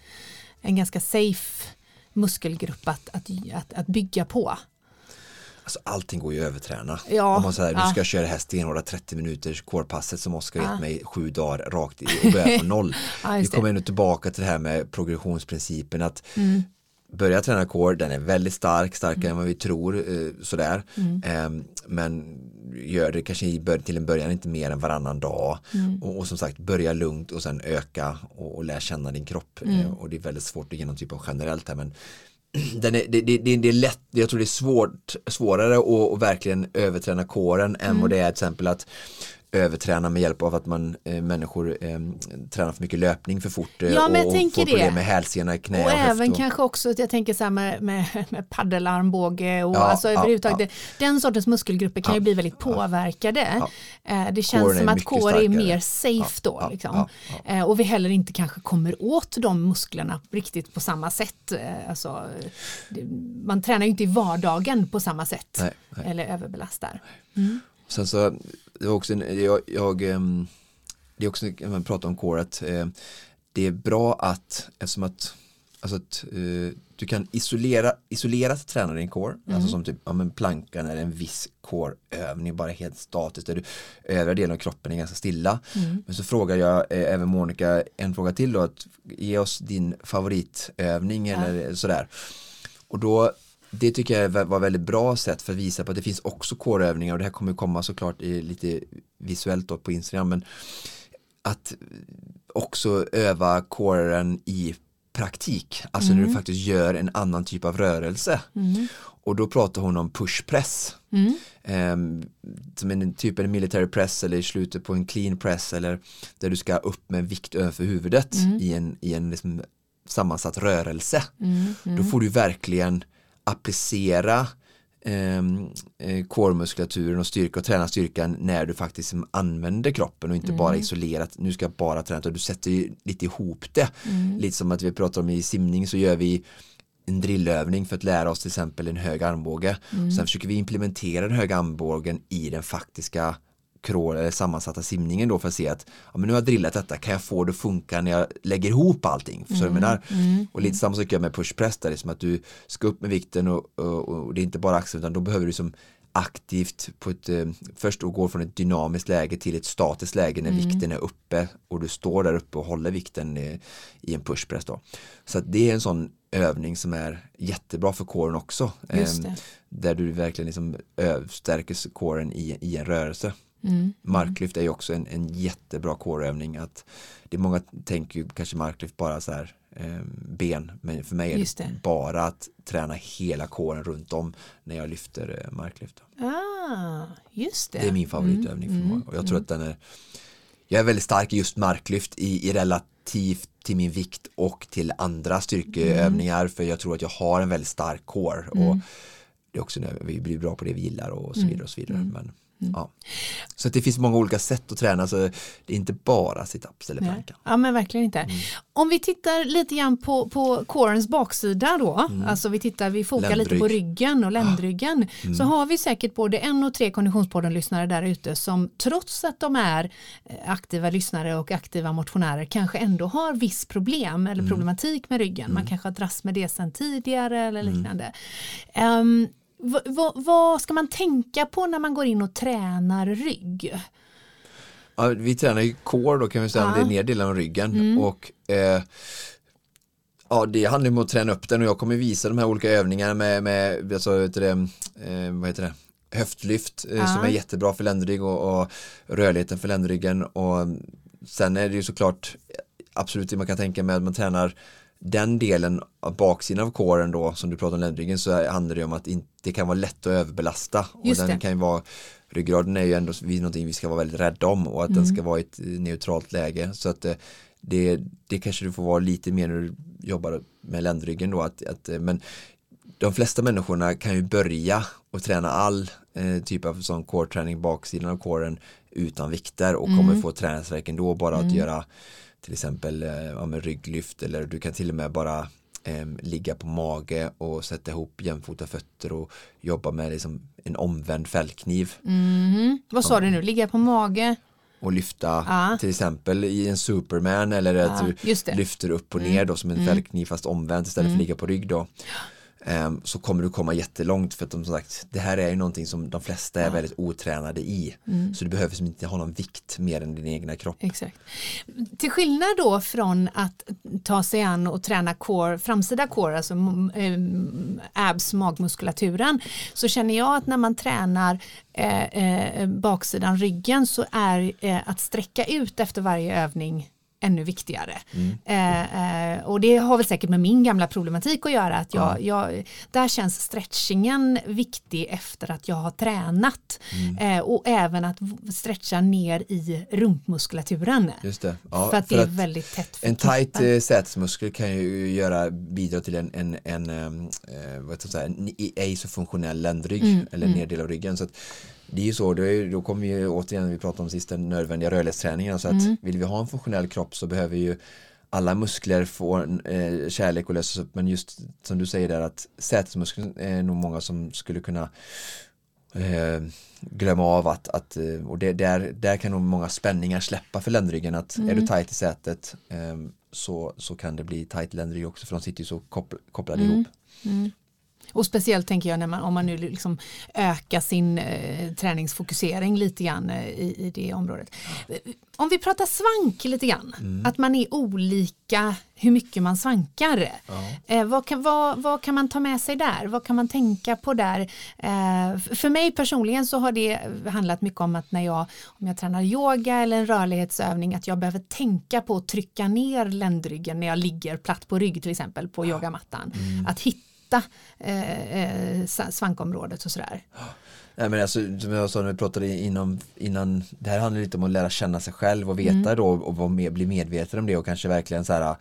en ganska safe muskelgrupp att, att, att, att bygga på? Alltså allting går ju att överträna. Ja, Om man säger, nu ska jag köra det här stenhårda 30 minuters courepasset som Oskar gett mig sju dagar rakt i och börja på <laughs> noll. Ja, Vi kommer ändå tillbaka till det här med progressionsprincipen att Mm. börja träna core, den är väldigt stark, starkare än vad vi tror eh, sådär. Mm. Ehm, men gör det kanske till en början inte mer än varannan dag Mm. och, och som sagt börja lugnt och sen öka och, och lära känna din kropp Mm. Eh, och det är väldigt svårt att ge någon typ av generellt här men <clears throat> den är, det, det, det, det är lätt, jag tror det är svårt, svårare att, att verkligen överträna kåren än Mm. vad det är till exempel att överträna med hjälp av att man eh, människor eh, tränar för mycket löpning för fort eh, Ja, men jag och tänker får problem det. med hälsena, knä och, Och även och, kanske också, att jag tänker så här med, med, med paddelarmbåge och Ja, alltså ja, överhuvudtaget, ja. den sortens muskelgrupper kan ju bli väldigt påverkade. Eh, Det känns Kåren som att kår är mer safe då. Liksom. Eh, Och vi heller inte kanske kommer åt de musklerna riktigt på samma sätt. Eh, Alltså, det- man tränar ju inte i vardagen på samma sätt Nej, nej. eller överbelastar. Mm. Sen så, det var också jag, jag det är också, när man pratar om coret, eh, det är bra att, eftersom att, alltså att eh, du kan isolera, isolerat träna din core, Mm. alltså som typ, ja men plankan eller en viss core-övning, bara helt statiskt, där du, övriga delen av kroppen är ganska stilla. Mm. Men så frågar jag eh, även Monica en fråga till då, att ge oss din favoritövning Ja. eller sådär. Och då det tycker jag var väldigt bra sätt för att visa på att det finns också kårövningar och det här kommer komma såklart lite visuellt då på Instagram men att också öva kåren i praktik, alltså när du Mm. faktiskt gör en annan typ av rörelse. Mm. Och då pratar hon om pushpress. Mm. Ehm, som en typ av military press eller i slutet på en clean press eller där du ska upp med vikt över huvudet Mm. i en, i en liksom sammansatt rörelse. Mm, mm. Då får du verkligen applicera ehm, eh, core-muskulaturen och styrka och träna styrkan när du faktiskt använder kroppen och inte Mm. bara isolerat, nu ska jag bara träna, utan du sätter ju lite ihop det. Mm. Lite som att vi pratar om i simning så gör vi en drillövning för att lära oss till exempel en hög armbåge. Mm. Sen försöker vi implementera den höga armbågen i den faktiska crawl eller sammansatta simningen då för att se att ja, men nu har jag drillat detta, kan jag få det att funka när jag lägger ihop allting? Vad jag menar? Mm. Och lite samma sak gör med pushpress där, det är som att du ska upp med vikten och, och, och det är inte bara axeln utan då behöver du som aktivt på ett, eh, först då gå från ett dynamiskt läge till ett statiskt läge när Mm. vikten är uppe och du står där uppe och håller vikten eh, i en pushpress då. Så att det är en sån övning som är jättebra för kåren också. Det. Där du verkligen liksom stärker kåren i, i en rörelse. Mm. Marklyft är ju också en, en jättebra kårövning. Att det är många tänker ju kanske marklyft bara så här eh, ben, men för mig är det, det. bara att träna hela kåren runt om när jag lyfter eh, marklyft. Ah, just det. Det är min favoritövning Mm, för mig och jag tror att den är jag är väldigt stark i just marklyft i, i relativt till min vikt och till andra styrkeövningar för jag tror att jag har en väldigt stark core och Mm. det är också när vi blir bra på det vi gillar och så Mm. vidare och så vidare. Mm. Ja. Så det finns många olika sätt att träna så det är inte bara sit-ups eller Nej. planka. Ja men verkligen inte. Mm. Om vi tittar lite grann på, på corens baksida då, Mm. alltså vi tittar, vi fokar lite Ländrygg. på ryggen och ländryggen, Mm. så har vi säkert både en och tre konditionspodden-lyssnare där ute som trots att de är eh, aktiva lyssnare och aktiva motionärer kanske ändå har viss problem eller Mm. problematik med ryggen. Man kanske har dras med det sedan tidigare eller Mm. liknande. Ehm, vad- vad- vad ska man tänka på när man går in och tränar rygg? Ja, vi tränar ju core då kan vi säga, Ja. det är ner delen av ryggen Mm. och eh, Ja det handlar om att träna upp den och jag kommer visa de här olika övningarna med, med alltså, vet du det, eh, vad heter det? höftlyft eh, Ja. som är jättebra för ländrygg och, och rörligheten för ländryggen och sen är det ju såklart absolut det man kan tänka med att man tränar den delen av baksidan av kåren då som du pratar om ländryggen så handlar det om att det kan vara lätt att överbelasta Just och den det. kan ju vara ryggraden är ju ändå någonting vi ska vara väldigt rädda om och att Mm. den ska vara i ett neutralt läge så att eh, det, det kanske du får vara lite mer när du jobbar med ländryggen då att, att men de flesta människorna kan ju börja och träna all eh, typ av sån core-träning baksidan av coren utan vikter och mm. kommer få träningsverk ändå bara mm. att göra till exempel eh, ja, rygglyft eller du kan till och med bara eh, ligga på mage och sätta ihop jämfota fötter och jobba med liksom en omvänd fällkniv. Mm. Vad sa ja. du nu, ligga på mage? och lyfta ah. till exempel i en superman eller att ah, du lyfter upp och ner mm. då som en mm. fällkniv fast omvänt istället mm. för att ligga på rygg då. Ehm, så kommer du komma jättelångt för att som sagt det här är ju någonting som de flesta är ja. väldigt otränade i. Mm. Så du behöver inte ha någon vikt mer än din egna kropp. Exakt. Till skillnad då från att ta sig an och träna core, framsida core, alltså äh, abs, magmuskulaturen, så känner jag att när man tränar äh, äh, baksidan ryggen så är att sträcka ut efter varje övning ännu viktigare. Mm. Eh, eh, och det har väl säkert med min gamla problematik att göra. Att jag, ja. jag där känns stretchingen viktig efter att jag har tränat. Mm. Eh, och även att stretcha ner i rumpmuskulaturen. Just det. Ja, för att för det är att väldigt tätt. En tight eh, sätesmuskel kan ju göra, bidra till en, en, en, eh, vad säga, en ej så funktionell ländrygg mm. eller mm. nedel av ryggen. Så att, det är ju så, då, kommer vi återigen, vi pratade om sist, den nödvändiga rörlighetsträningen. Så att mm. vill vi ha en funktionell kropp så behöver ju alla muskler få eh, kärlek och lösas upp. Men just som du säger där att sätesmuskeln är nog många som skulle kunna eh, glömma av att, att eh, och det, där, där kan nog många spänningar släppa för ländryggen att mm. är du tajt i sätet eh, så, så kan det bli tajt ländrygg också för de sitter ju så kopplade mm. ihop. Mm. Och speciellt tänker jag när man, om man nu liksom ökar sin eh, träningsfokusering lite grann eh, i, i det området. Om vi pratar svank lite grann, mm. att man är olika hur mycket man svankar. Ja. Eh, vad, kan, vad, vad, kan man ta med sig där? Vad kan man tänka på där? Eh, för mig personligen så har det handlat mycket om att när jag, om jag tränar yoga eller en rörlighetsövning, att jag behöver tänka på att trycka ner ländryggen när jag ligger platt på rygg till exempel på yogamattan. Mm. Att hitta hitta eh, eh svankområdet och sådär. Nej men alltså som jag sa när vi pratade inom, innan, det här handlar lite om att lära känna sig själv och veta mm. då och med, bli medveten om det och kanske verkligen så här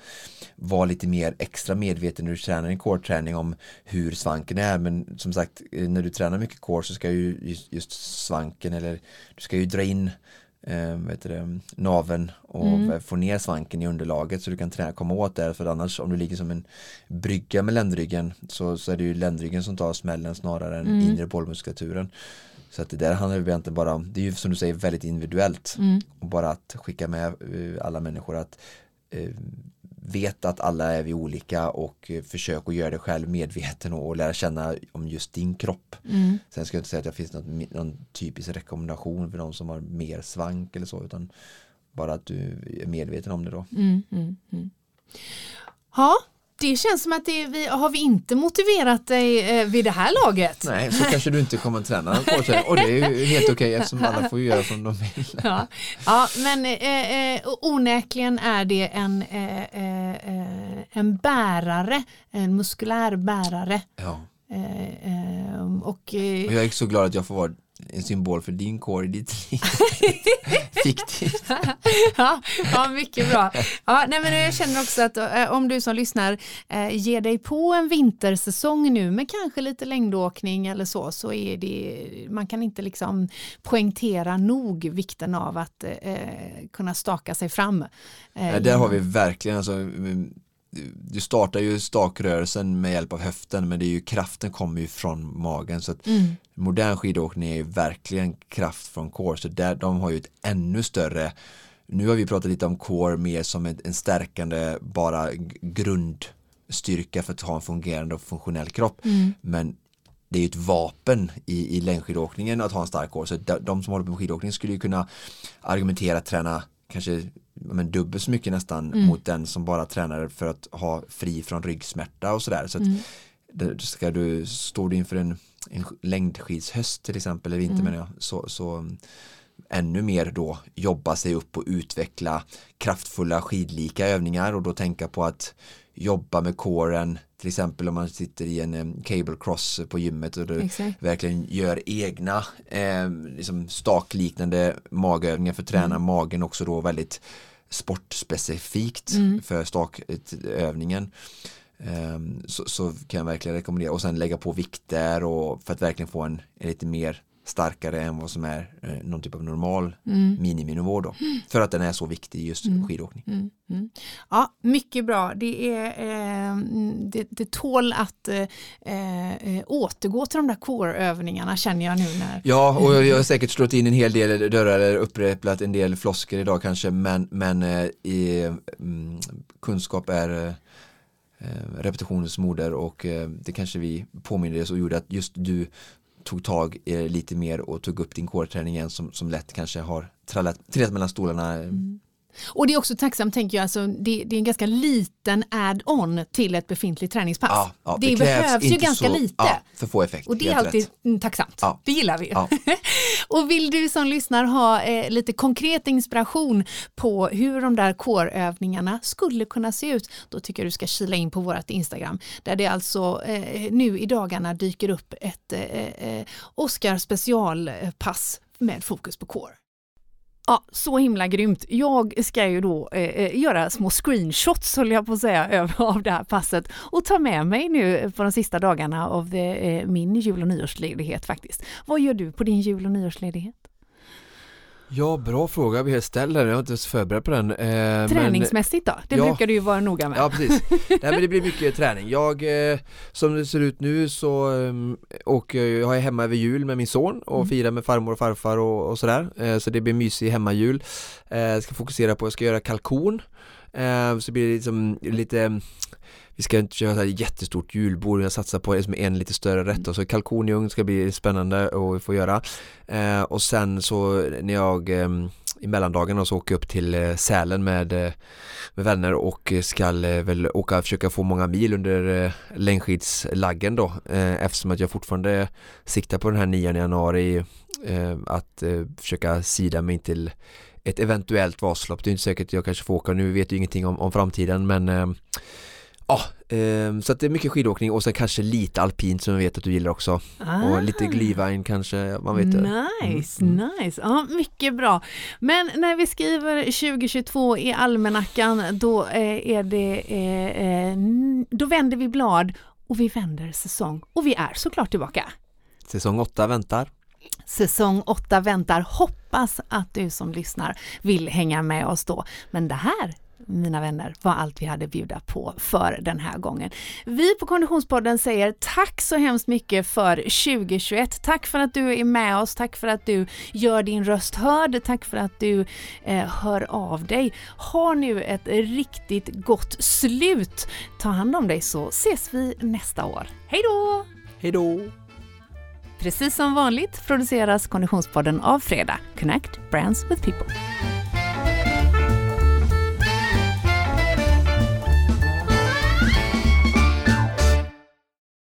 vara lite mer extra medveten när du tränar en core-träning om hur svanken är men som sagt när du tränar mycket core så ska ju just, just svanken eller du ska ju dra in eh, vet det, naven och mm. få ner svanken i underlaget så du kan träna, komma åt det för annars om du ligger som en brygga med ländryggen så, så är det ju ländryggen som tar smällen snarare än mm. inre bålmuskulaturen. Så att det där handlar ju egentligen bara om, det är ju som du säger väldigt individuellt mm. och bara att skicka med eh, alla människor att eh, vet att alla är vi olika och eh, försök att göra det själv medveten och, lära känna om just din kropp. Mm. Sen ska jag inte säga att det finns någon, någon typisk rekommendation för de som har mer svank eller så utan bara att du är medveten om det då. Mm, mm, mm. ja, det känns som att det, vi, har vi inte motiverat dig eh, vid det här laget? Nej, så kanske du inte kommer träna och det är ju <laughs> helt okej okay, eftersom alla får göra som de vill. <laughs> Ja, ja men eh, eh, onäkligen är det en, eh, eh en bärare, en muskulär bärare. Ja. Eh, och, och jag är så glad att jag får vara en symbol för din kår i ditt liv. <laughs> Fiktivt. ja, ja, mycket bra. Ja, nej, men jag känner också att äh, om du som lyssnar äh, ger dig på en vintersäsong nu med kanske lite längdåkning eller så, så är det, man kan inte liksom poängtera nog vikten av att äh, kunna staka sig fram. Ja, där har vi verkligen, alltså, du startar ju stakrörelsen med hjälp av höften men det är ju kraften kommer ju från magen så att mm. modern skidåkning är ju verkligen kraft från core så där, de har ju ett ännu större nu har vi pratat lite om core mer som en, en stärkande bara grundstyrka för att ha en fungerande och funktionell kropp mm. men det är ju ett vapen i, i längdskidåkningen att ha en stark core så de, de som håller på med skidåkning skulle ju kunna argumentera träna kanske men dubbelt så mycket nästan mm. mot den som bara tränar för att ha fri från ryggsmärta och sådär. Så att mm. ska du, står du inför en, en längdskidshöst till exempel, eller vinter mm. menar jag, så, så ännu mer då jobba sig upp och utveckla kraftfulla skidlika övningar och då tänka på att jobba med kåren till exempel om man sitter i en cable cross på gymmet och du Exakt. verkligen gör egna eh, liksom stakliknande magövningar för att träna mm. magen också då väldigt sportspecifikt Mm. för stakövningen. Ehm, så, så kan jag verkligen rekommendera och sen lägga på vikter och för att verkligen få en, en lite mer starkare än vad som är eh, någon typ av normal Mm. miniminivå då. För att den är så viktig just Mm. skidåkning. Mm, mm. Ja, mycket bra. Det, är, eh, det, det tål att eh, eh, återgå till de där core-övningarna känner jag nu när... Ja, och jag har säkert slått in en hel del dörrar eller upprepat en del flosker idag kanske men, men eh, i, mm, kunskap är repetitionens moder och det kanske vi påminner oss och gjorde att just du tog tag eh, lite mer och tog upp din coreträning igen som, som lätt kanske har trillat mellan stolarna. Eh, mm. Och det är också tacksamt tänker jag, alltså, det, det är en ganska liten add-on till ett befintligt träningspass. Ja, ja, det, krävs behövs ju ganska så- lite. Ja, för få effekt. Och det är alltid rätt. mm, tacksamt. Det gillar vi <laughs> och vill du som lyssnar ha eh, lite konkret inspiration på hur de där core-övningarna skulle kunna se ut, då tycker jag du ska kila in på vårt Instagram, där det alltså eh, nu i dagarna dyker upp ett eh, eh, Oscar specialpass med fokus på core. Ja, så himla grymt. Jag ska ju då eh, eh göra små screenshots, håller jag på att säga, <laughs> av det här passet och ta med mig nu på de sista dagarna av eh, min jul och nyårsledighet faktiskt. Vad gör du på din jul och nyårsledighet? Ja, bra fråga vi ställer. Jag har inte ens förberett på den. Eh, men- Träningsmässigt då? Det Ja. brukar du ju vara noga med. Ja precis, Nej men det blir mycket träning. Jag, eh, som det ser ut nu så um, och jag är hemma över jul med min son och Mm. firar med farmor och farfar och, och sådär. Eh, så det blir mysig hemmajul. Eh, jag ska fokusera på, jag ska göra kalkon. Eh, så blir det liksom lite vi ska inte köra ett jättestort julbord, jag satsar på liksom en lite större rätt och så kalkon i ugn ska bli spännande att få göra. Eh, och sen så när jag eh, i mellandagen så åker jag upp till eh, Sälen med, eh, med vänner och ska eh, väl åka försöka få många mil under eh, längdskidslaggen då eh, eftersom att jag fortfarande siktar på den här 9 januari eh, att eh, försöka sida mig till ett eventuellt Vasalopp. Det är inte säkert att jag kanske får åka nu, vet ju ingenting om, om framtiden men eh, Ja, eh, så att det är mycket skidåkning och sen kanske lite alpint som jag vet att du gillar också. Ah. Och lite glühwein kanske, man vet. Nice, nice. Ja, mycket bra. Men när vi skriver 2022 i almanackan då eh, är det, eh, eh, då vänder vi blad och vi vänder säsong och vi är såklart tillbaka. Säsong 8 väntar. Säsong 8 väntar. Hoppas att du som lyssnar vill hänga med oss då. Men det här mina vänner, var allt vi hade att bjuda på för den här gången. Vi på Konditionspodden säger tack så hemskt mycket för 2021. Tack för att du är med oss, tack för att du gör din röst hörd, tack för att du eh, hör av dig. Ha nu ett riktigt gott slut. Ta hand om dig så ses vi nästa år. Hej då! Hej då! Precis som vanligt produceras Konditionspodden av Fredag. Connect Brands with People.